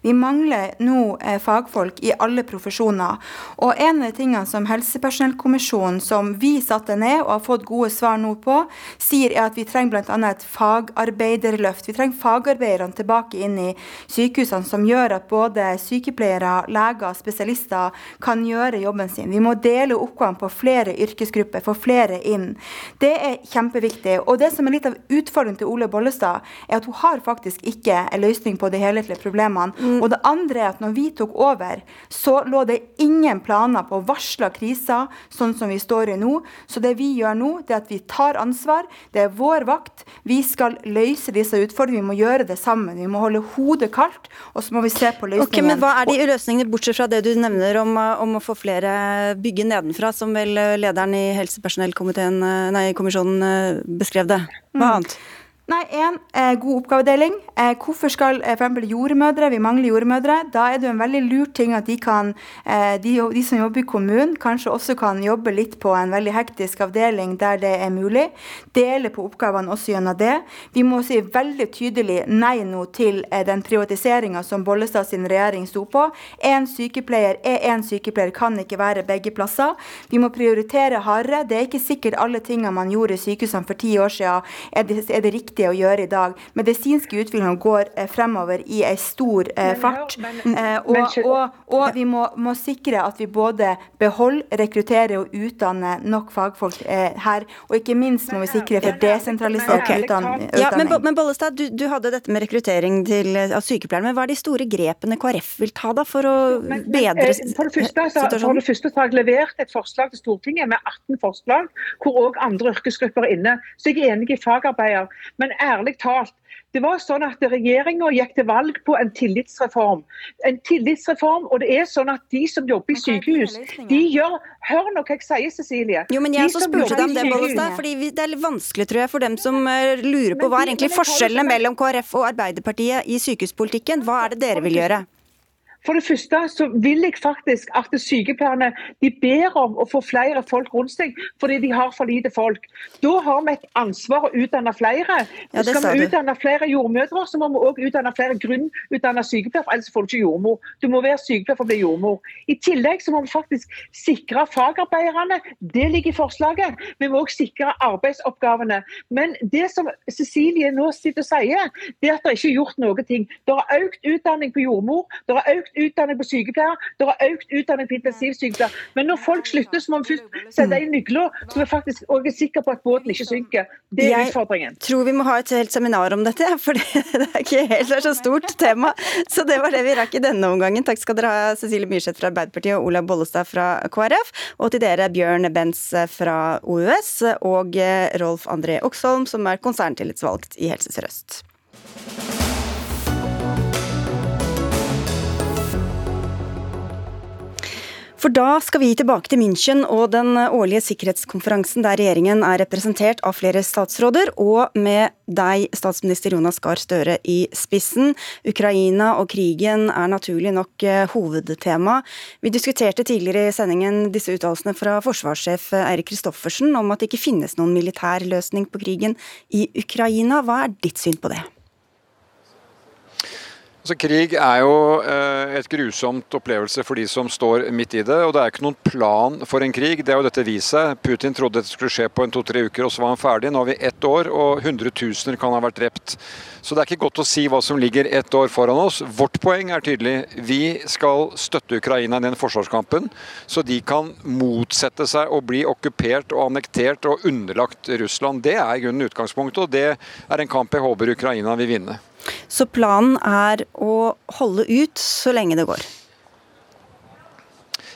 Vi mangler nå eh, fagfolk i alle profesjoner. Og en av de tingene som Helsepersonellkommisjonen, som vi satte ned og har fått gode svar nå på, sier er at vi trenger bl.a. et fagarbeiderløft. Vi trenger fagarbeiderne tilbake inn i sykehusene, som gjør at både sykepleiere, leger spesialister kan gjøre jobben sin. Vi må dele oppgavene på flere yrkesgrupper, få flere inn. Det er kjempe kjempeviktig. Og det som er litt av utfordringen til Ole Bollestad, er at hun har faktisk ikke en løsning på de helhetlige problemene. Mm. Og det andre er at når vi tok over, så lå det ingen planer på varsla kriser, sånn som vi står i nå. Så det vi gjør nå, det er at vi tar ansvar. Det er vår vakt. Vi skal løse disse utfordringene. Vi må gjøre det sammen. Vi må holde hodet kaldt, og så må vi se på løsningen. Okay, men hva er de løsningene, bortsett fra det du nevner om, om å få flere bygge nedenfra, som vel lederen i helsepersonellkommisjonen beskrev det. Hva mm. annet? Nei, én eh, god oppgavedeling. Eh, hvorfor skal eh, f.eks. jordmødre, vi mangler jordmødre. Da er det jo en veldig lur ting at de, kan, de, de, som jobber i kommunen, kanskje også kan jobbe litt på en veldig hektisk avdeling der det er mulig. Dele på oppgavene også gjennom det. Vi må si veldig tydelig nei nå til den privatiseringa som Bollestad sin regjering sto på. Én sykepleier er én sykepleier, kan ikke være begge plasser. Vi må prioritere hardere. Det er ikke sikkert alle tingene man gjorde i sykehusene for ti år siden, er er det riktig viktig å gjøre i dag. Medisinske utviklinger går eh, fremover i en stor eh, fart. Eh, og, og, og, vi må, må, sikre at vi både beholder, rekrutterer og utdanner nok fagfolk her. Og ikke minst må vi sikre for desentralisert okay. utdanning. Ja, men, men Bollestad, du, du, hadde dette med rekruttering til, av sykepleiere. Men hva er de store grepene KrF vil ta da for å bedre for det, første, så, for det første så har jeg levert et forslag til Stortinget med 18 forslag, hvor òg andre yrkesgrupper er inne. Så jeg er enig i fagarbeider. Men men ærlig talt, det var sånn at Regjeringa gikk til valg på en tillitsreform. En tillitsreform, og det er sånn at De som jobber i sykehus, de gjør Hør nå hva jeg sier, Cecilie. Jo, men jeg de spurte deg om det, Bollestad, fordi Det er litt vanskelig tror jeg, for dem som eh, lurer på hva er egentlig forskjellene mellom KrF og Arbeiderpartiet i sykehuspolitikken. Hva er det dere vil gjøre? For det første så vil jeg faktisk at sykepleierne de ber om å få flere folk rundt seg, fordi de har for lite folk. Da har vi et ansvar å utdanne flere. Ja, Skal vi utdanne flere jordmødre, så må vi òg utdanne flere grunnutdanna sykepleiere, ellers får du ikke jordmor. Du må være sykepleier for å bli jordmor. I tillegg så må vi faktisk sikre fagarbeiderne. Det ligger i forslaget. Vi må òg sikre arbeidsoppgavene. Men det som Cecilie nå sitter og sier, det er at det ikke er gjort noe ting. Det har økt utdanning på jordmor, det har økt utdanning på sykepleier, det er økt utdanning på intensivsykepleier. Men når folk slutter, så må vi først sette inn nøkler, så vi faktisk også er sikre på at båten ikke synker. Det er utfordringen. Jeg tror vi må ha et helt seminar om dette, for det er ikke helt det er så stort tema. Så det var det vi rakk i denne omgangen. Takk skal dere ha, Cecilie Myrseth fra Arbeiderpartiet og Olaug Bollestad fra KrF. Og til dere, Bjørn Benz fra OUS og Rolf André Oksholm, som er konserntillitsvalgt i Helse Sør-Øst. For da skal vi tilbake til München og den årlige sikkerhetskonferansen der regjeringen er representert av flere statsråder, og med deg, statsminister Jonas Gahr Støre, i spissen. Ukraina og krigen er naturlig nok eh, hovedtema. Vi diskuterte tidligere i sendingen disse uttalelsene fra forsvarssjef Eirik Kristoffersen om at det ikke finnes noen militær løsning på krigen i Ukraina. Hva er ditt syn på det? Altså, krig er jo eh, et grusomt opplevelse for de som står midt i det. Og det er ikke noen plan for en krig. Det er jo dette vist seg. Putin trodde dette skulle skje på en to-tre uker, og så var han ferdig. Nå har vi ett år, og hundretusener kan ha vært drept. Så det er ikke godt å si hva som ligger ett år foran oss. Vårt poeng er tydelig. Vi skal støtte Ukraina i den forsvarskampen, så de kan motsette seg å bli okkupert og annektert og underlagt Russland. Det er i grunnen utgangspunktet, og det er en kamp jeg håper Ukraina vil vinne. Så planen er å holde ut så lenge det går.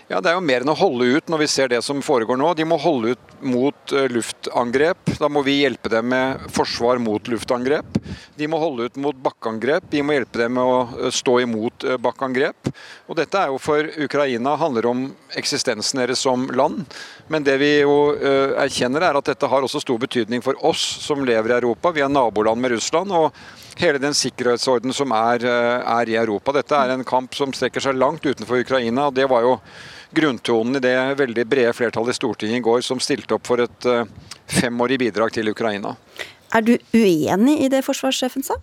Ja, Det er jo mer enn å holde ut når vi ser det som foregår nå. De må holde ut mot eh, luftangrep. Da må vi hjelpe dem med forsvar mot luftangrep. De må holde ut mot bakkeangrep. Vi må hjelpe dem med å eh, stå imot eh, bakkeangrep. Og Dette er jo for Ukraina handler om eksistensen deres som land. Men det vi jo erkjenner er at dette har også stor betydning for oss som lever i Europa. Vi er naboland med Russland. og hele den sikkerhetsorden som er, er i Europa. Dette er en kamp som strekker seg langt utenfor Ukraina. og Det var jo grunntonen i det veldig brede flertallet i Stortinget i går som stilte opp for et eh, femårig bidrag til Ukraina. Er du uenig i det forsvarssjefen sa?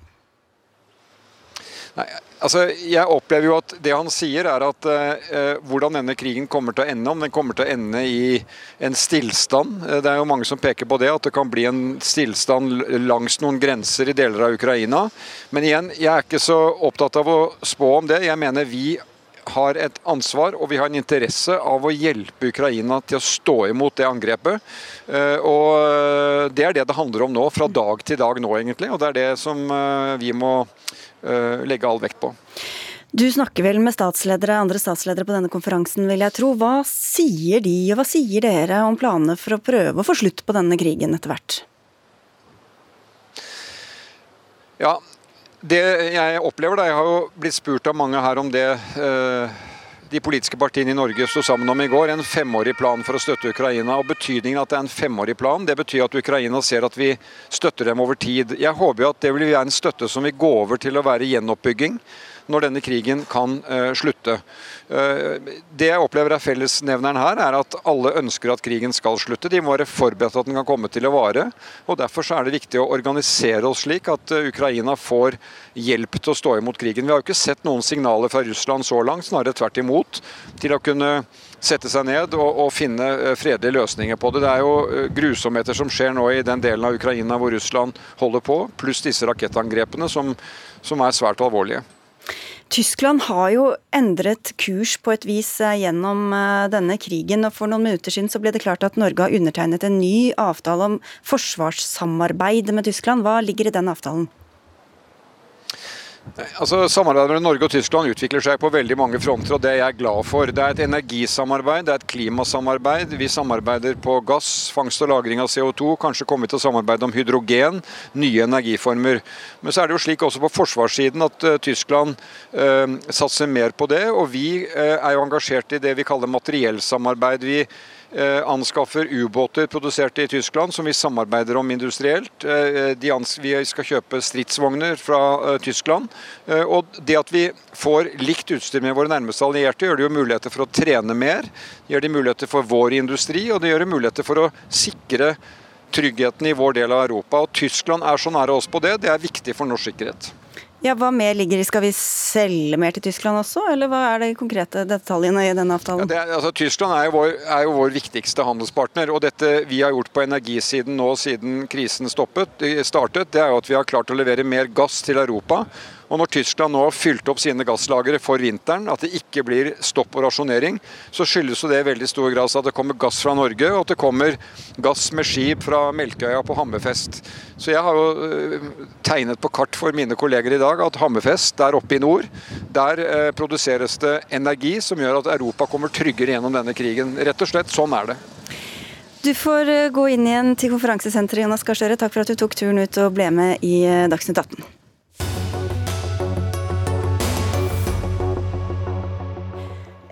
Nei, altså Jeg opplever jo at det han sier er at eh, hvordan denne krigen kommer til å ende, om den kommer til å ende i en stillstand. Eh, Det er jo mange som peker på det, at det kan bli en stillstand langs noen grenser i deler av Ukraina. Men igjen, jeg er ikke så opptatt av å spå om det. Jeg mener vi har et ansvar og vi har en interesse av å hjelpe Ukraina til å stå imot det angrepet. Eh, Og eh, Det er det det handler om nå, fra dag til dag nå egentlig. Og det er det som eh, vi må legge all vekt på. Du snakker vel med statsledere, andre statsledere på denne konferansen, vil jeg tro. Hva sier de, og hva sier dere om planene for å prøve å få slutt på denne krigen etter hvert? Ja, det jeg opplever da, Jeg har jo blitt spurt av mange her om det eh, de politiske partiene i Norge sto sammen om i går. En femårig plan for å støtte Ukraina. og Betydningen at det er en femårig plan, det betyr at Ukraina ser at vi støtter dem over tid. Jeg håper jo at det vil være en støtte som vil gå over til å være gjenoppbygging når denne krigen kan eh, slutte. Eh, det jeg opplever er fellesnevneren her, er at alle ønsker at krigen skal slutte. De må være forberedt at den kan komme til å vare. og Derfor er det viktig å organisere oss slik at eh, Ukraina får hjelp til å stå imot krigen. Vi har jo ikke sett noen signaler fra Russland så langt, snarere tvert imot, til å kunne sette seg ned og, og finne fredelige løsninger på det. Det er jo grusomheter som skjer nå i den delen av Ukraina hvor Russland holder på, pluss disse rakettangrepene som, som er svært alvorlige. Tyskland har jo endret kurs på et vis eh, gjennom eh, denne krigen. og For noen minutter siden så ble det klart at Norge har undertegnet en ny avtale om forsvarssamarbeid med Tyskland. Hva ligger i den avtalen? Altså, Samarbeidet mellom Norge og Tyskland utvikler seg på veldig mange fronter, og det er jeg glad for. Det er et energisamarbeid, det er et klimasamarbeid. Vi samarbeider på gass, fangst og lagring av CO2. Kanskje kommer vi til å samarbeide om hydrogen, nye energiformer. Men så er det jo slik også på forsvarssiden at uh, Tyskland uh, satser mer på det. Og vi uh, er jo engasjert i det vi kaller materiellsamarbeid. Vi anskaffer ubåter produsert i Tyskland som vi samarbeider om industrielt. De vi skal kjøpe stridsvogner fra Tyskland. Og det at vi får likt utstyr med våre nærmeste allierte, gjør det jo muligheter for å trene mer. Det gjør det muligheter for vår industri, og det gjør det muligheter for å sikre tryggheten i vår del av Europa. Og Tyskland er så nære oss på det. Det er viktig for norsk sikkerhet. Ja, Hva mer ligger i Skal vi selge mer til Tyskland også, eller hva er de konkrete detaljene i denne avtalen? Ja, er, altså, Tyskland er jo, vår, er jo, vår, viktigste handelspartner. og Dette vi har gjort på energisiden nå siden krisen stoppet, startet, det er jo at vi har klart å levere mer gass til Europa. Og Når Tyskland nå har fylt opp sine gasslagre for vinteren, at det ikke blir stopp og rasjonering, så skyldes det i veldig stor grad at det kommer gass fra Norge, og at det kommer gass med skip fra Melkøya på Hammerfest. Så jeg har jo øh, tegnet på kart for mine kolleger i dag at Hammerfest, der oppe i nord, der eh, produseres det energi som gjør at Europa kommer tryggere gjennom denne krigen. Rett og slett, sånn er det. Du får øh, gå inn igjen til konferansesenteret, Jonas Gahr Støre. Takk for at du tok turen ut og ble med i Dagsnytt 18.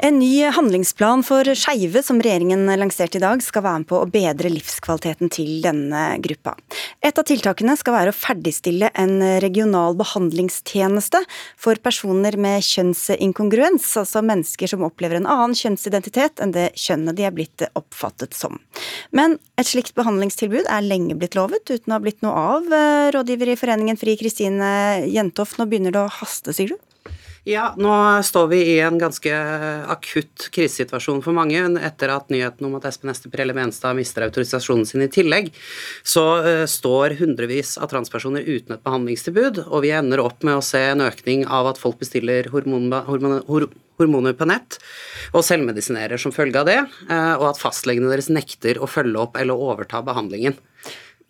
En ny handlingsplan for skeive som regjeringen lanserte i dag, skal være med på å bedre livskvaliteten til denne gruppa. Et av tiltakene skal være å ferdigstille en regional behandlingstjeneste for personer med kjønnsinkongruens, altså mennesker som opplever en annen kjønnsidentitet enn det kjønnet de er blitt oppfattet som. Men et slikt behandlingstilbud er lenge blitt lovet, uten å ha blitt noe av. Rådgiver i Foreningen FRI, Kristine Jentoft, nå begynner det å haste, sier du? Ja, nå står vi i en ganske akutt krisesituasjon for mange. Etter at nyheten om at Espen Esteper Menstad mister autorisasjonen sin i tillegg, så uh, står hundrevis av transpersoner uten et behandlingstilbud, og vi ender opp med å se en økning av at folk bestiller hormon, hormon, hor, hormoner på nett og selvmedisinerer som følge av det, uh, og at fastlegene deres nekter å følge opp eller overta behandlingen.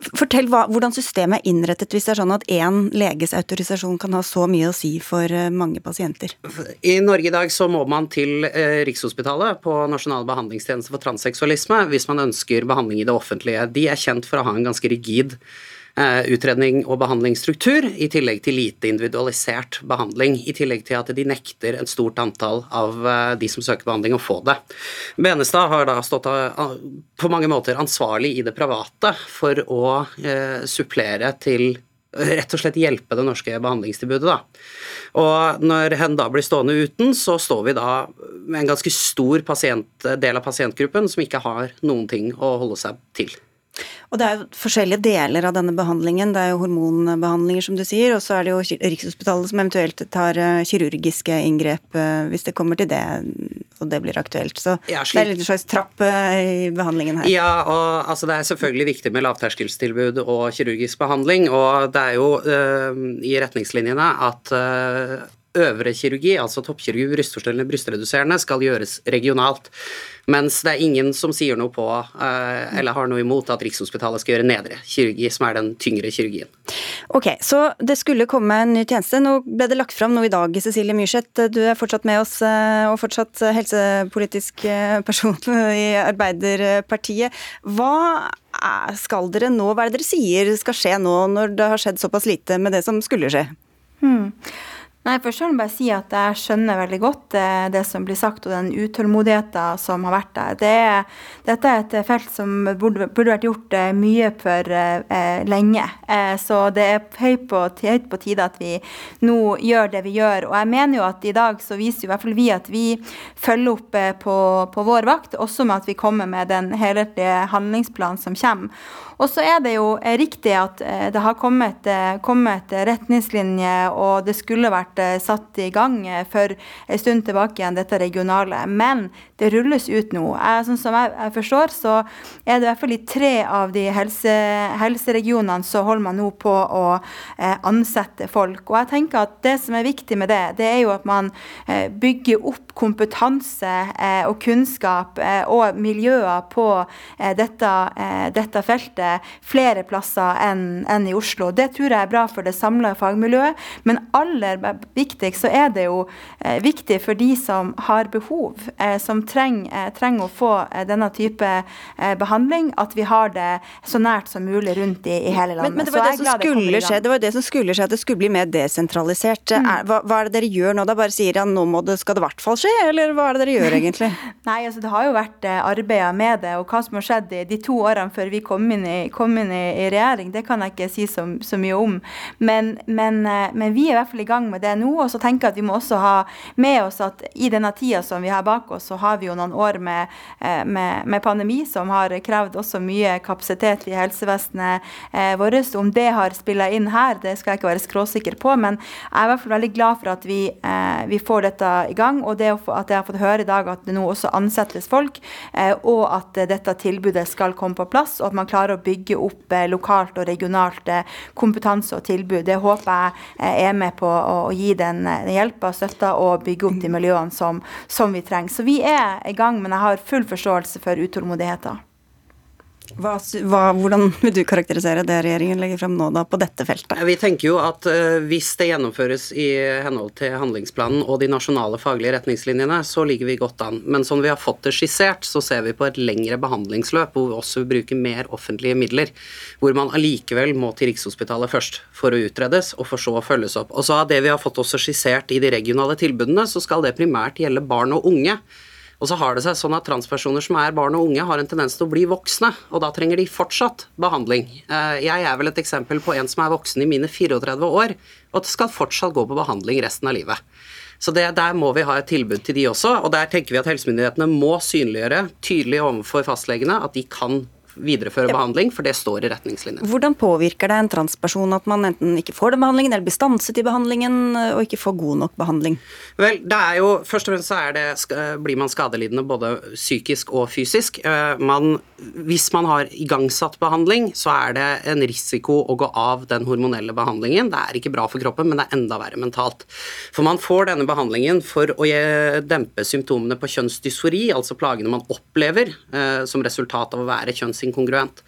Fortell hva, hvordan systemet er innrettet hvis det er sånn at én leges autorisasjon kan ha så mye å si for eh, mange pasienter? I Norge i dag så må man til eh, Rikshospitalet på Nasjonal behandlingstjeneste for transseksualisme hvis man ønsker behandling i det offentlige. De er kjent for å ha en ganske rigid utredning og behandlingsstruktur, i tillegg til lite individualisert behandling. I tillegg til at de nekter et stort antall av eh, de som søker behandling, å få det. Benestad har da stått på mange måter ansvarlig i det private for å eh, supplere til rett og slett hjelpe det norske behandlingstilbudet. Da. Og når hen da blir stående uten, så står vi da med en ganske stor pasient, del av pasientgruppen som ikke har noen ting å holde seg til. Og Det er jo forskjellige deler av denne behandlingen. Det er jo hormonbehandlinger, som du sier, og så er det jo Rikshospitalet som eventuelt tar eh, kirurgiske inngrep eh, hvis det kommer til det og det blir aktuelt. Så ja, det er en slags trapp eh, i behandlingen her. Ja, og altså, det er selvfølgelig viktig med lavterskeltilbud og kirurgisk behandling. Og det er jo uh, i retningslinjene at uh, øvre kirurgi, altså toppkirurgi, brystforstørrende, brystreduserende, skal gjøres regionalt. Mens det er ingen som sier noe på, eh, eller har noe imot, at Rikshospitalet skal gjøre nedre kirurgi, som er den tyngre kirurgien. Ok, Så det skulle komme en ny tjeneste. Nå ble det lagt fram noe i dag, Cecilie Myrseth. Du er fortsatt med oss, eh, og fortsatt helsepolitisk eh, person i Arbeiderpartiet. Hva skal dere nå, hva er det dere sier skal skje nå, når det har skjedd såpass lite med det som skulle skje? Hmm. Nei, først vil jeg bare si at jeg skjønner veldig godt eh, det som blir sagt, og den utålmodigheten som har vært der. Det dette er et felt som burde, burde vært gjort eh, mye for eh, lenge. Eh, så det er høyt på, høyt på, tide at vi nå gjør det vi gjør. Og jeg mener jo at i dag så viser jo i hvert fall vi at vi følger opp eh, på, på vår vakt, også med at vi kommer med den helhetlige handlingsplanen som kommer. Og så er det jo eh, riktig at eh, det har kommet, eh, kommet retningslinjer, og det skulle vært satt i gang for en stund tilbake igjen, dette regionale. Men det rulles ut nå. Sånn som jeg, forstår, så er det i hvert fall i tre av de helse, helseregionene så holder man nå på å ansette folk. Og jeg tenker at det som er viktig med det, det er jo at man bygger opp kompetanse og kunnskap og miljøer på dette, dette feltet flere plasser enn en i Oslo. Det tror jeg er bra for det samla fagmiljøet. Men aller viktigst så er det jo eh, viktig for de som har behov, eh, som trenger, eh, trenger, å få eh, denne type eh, behandling, at vi har det så nært som mulig rundt i, i hele landet. Men, men det, var det, som skulle skje, det var det som skulle skje, at det skulle bli mer desentralisert. Mm. Er, hva, hva, er det dere gjør nå? Da bare sier ja, nå må det, skal det i hvert fall skje, eller hva er det dere gjør egentlig? Nei, altså Det har jo vært arbeida med det, og hva som har skjedd i de to årene før vi kom inn i i, kom inn i, i, regjering, det kan jeg ikke si så, så mye om. Men, men, eh, men, vi er i hvert fall i gang med det nå. Og så tenker jeg at vi må også ha med oss at i denne tida som vi har bak oss, så har vi jo noen år med, eh, med, med pandemi som har krevd også mye kapasitet i helsevesenet eh, vårt. Om det har spilla inn her, det skal jeg ikke være skråsikker på, men jeg er i hvert fall veldig glad for at vi, eh, vi får dette i gang. Og det at jeg har fått høre i dag at det nå også ansettes folk, og at dette tilbudet skal komme på plass, og at man klarer å bygge opp eh, lokalt og regionalt kompetanse og tilbud. Det håper jeg er med på å gi den, den hjelpa og støtta og bygge opp de miljøene som, som vi trenger. Så vi er i gang, men jeg har full forståelse for utålmodigheten. Hva, hva, hvordan vil du karakterisere det regjeringen legger frem nå da på dette feltet? Vi tenker jo at uh, hvis det gjennomføres i henhold til handlingsplanen og de nasjonale faglige retningslinjene, så ligger vi godt an. Men som vi har fått det skissert, så ser vi på et lengre behandlingsløp hvor vi også bruker mer offentlige midler. Hvor man allikevel må til Rikshospitalet først for å utredes, og for så å følges opp. Og så av det vi har fått også skissert i de regionale tilbudene, så skal det primært gjelde barn og unge. Og så har det seg sånn at transpersoner som er barn og unge, har en tendens til å bli voksne, og da trenger de fortsatt behandling. Eh, jeg er vel et eksempel på en som er voksen i mine 34 år, og skal fortsatt gå på behandling resten av livet. Så det, Der må vi ha et tilbud til de også, og der tenker vi at helsemyndighetene må synliggjøre tydelig overfor fastlegene at de kan videreføre ja. behandling, for det står i retningslinjene. Hvordan påvirker det en transperson at man enten ikke får den behandlingen, eller blir stanset i behandlingen og ikke får god nok behandling? Vel, det er jo, Først og fremst så er det, blir man skadelidende både psykisk og fysisk. Eh, man, hvis man har igangsatt behandling, så er det en risiko å gå av den hormonelle behandlingen. Det er ikke bra for kroppen, men det er enda verre mentalt. For man får denne behandlingen for å dempe symptomene på kjønnsdysfori, altså plagene man opplever som resultat av å være kjønnsinkongruent inkongruent.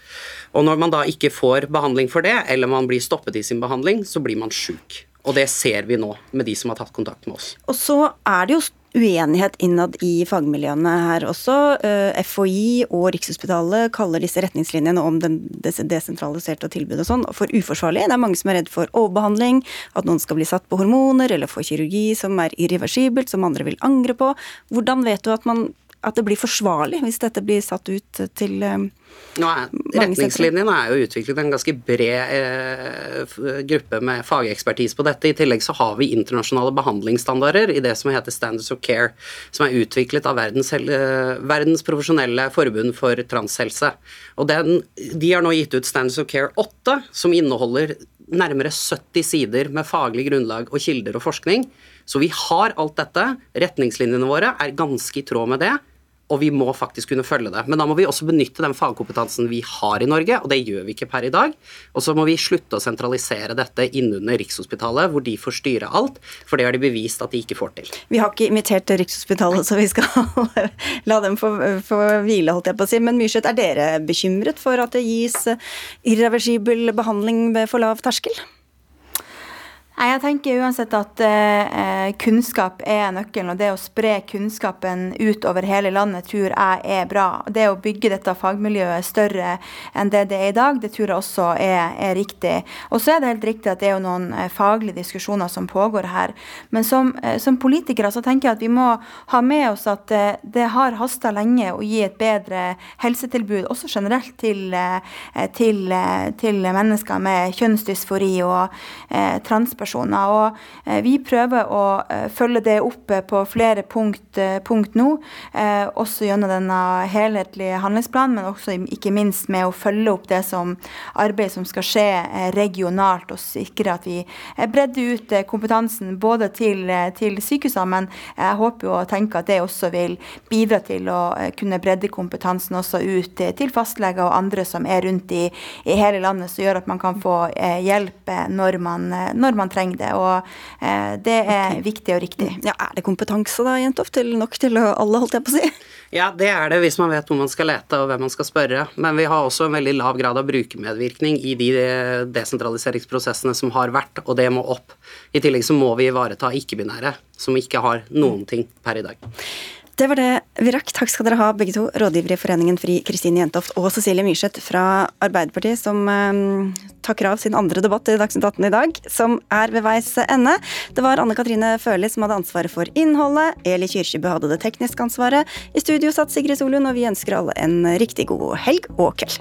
Og når man da ikke får behandling for det, eller man blir stoppet i sin behandling, så blir man sjuk. Og det ser vi nå med de som har tatt kontakt med oss. Og så er det jo uenighet innad i fagmiljøene her også. Eh, FHI og Rikshospitalet kaller disse retningslinjene om den desentraliserte tilbudet og sånn for uforsvarlig. Det er mange som er redd for overbehandling, at noen skal bli satt på hormoner eller få kirurgi som er irreversibelt, som andre vil angre på. Hvordan vet du at man at det blir forsvarlig hvis dette blir satt ut til eh, Nå er, Retningslinjene er jo utviklet en ganske bred eh, gruppe med fagekspertise på dette. I tillegg så har vi internasjonale behandlingsstandarder i det som heter Standards of Care, som er utviklet av verdens, eh, verdens profesjonelle forbund for transhelse. Og den, De har nå gitt ut Standards of Care 8, som inneholder nærmere 70 sider med faglig grunnlag og kilder og forskning. Så vi har alt dette. Retningslinjene våre er ganske i tråd med det og vi må faktisk kunne følge det. Men da må vi også benytte den fagkompetansen vi har i Norge, og det gjør vi ikke per i dag. Og så må vi slutte å sentralisere dette innunder Rikshospitalet, hvor de får styre alt, for det har de bevist at de ikke får til. Vi har ikke imitert Rikshospitalet, så vi skal la dem få, få hvile, holdt jeg på å si. Men Myrseth, er dere bekymret for at det gis irreversibel behandling ved for lav terskel? Jeg tenker uansett at eh, kunnskap er nøkkelen, og det å spre kunnskapen ut over hele landet tror jeg er bra. Det å bygge dette fagmiljøet større enn det det er i dag, det tror jeg også er, er riktig. Og så er det helt riktig at det er noen eh, faglige diskusjoner som pågår her. Men som, eh, som politikere så tenker jeg at vi må ha med oss at eh, det har hasta lenge å gi et bedre helsetilbud, også generelt til, eh, til, eh, til mennesker med kjønnsdysfori og eh, transpersoner personer. Og eh, vi prøver å eh, følge det opp eh, på flere punkt, punkt nå, også gjennom denne helhetlige handlingsplanen, men også ikke minst med å følge opp det som arbeid som skal skje regionalt, og sikre at vi bredder ut kompetansen både til, til sykehusene, men jeg håper og tenker at det også vil bidra til å kunne bredde kompetansen også ut til fastleger og andre som er rundt i, i hele landet, som gjør at man kan få hjelp når man, når man trenger det. Og eh, det er okay. viktig og riktig. Ja, Er det kompetanse da, Jentoft, til nok til alle, holdt jeg på å si? Ja, det er det hvis man vet hvor man skal lete og hvem man skal spørre. Men vi har også en veldig lav grad av brukermedvirkning i de desentraliseringsprosessene som har vært, og det må opp. I tillegg så må vi ivareta ikke-binære, som ikke har noen ting per i dag. Det var det vi rakk. Takk skal dere ha, begge to. Rådgiver i Foreningen FRI, Kristine Jentoft, og Cecilie Myrseth fra Arbeiderpartiet, som eh, takker av sin andre debatt i Dagsnytt 18 i dag, som er ved veis ende. Det var Anne Katrine Førli som hadde ansvaret for innholdet. Eli Kyrkjebø hadde det tekniske ansvaret. I studio satt Sigrid Solund, og vi ønsker alle en riktig god helg og kveld.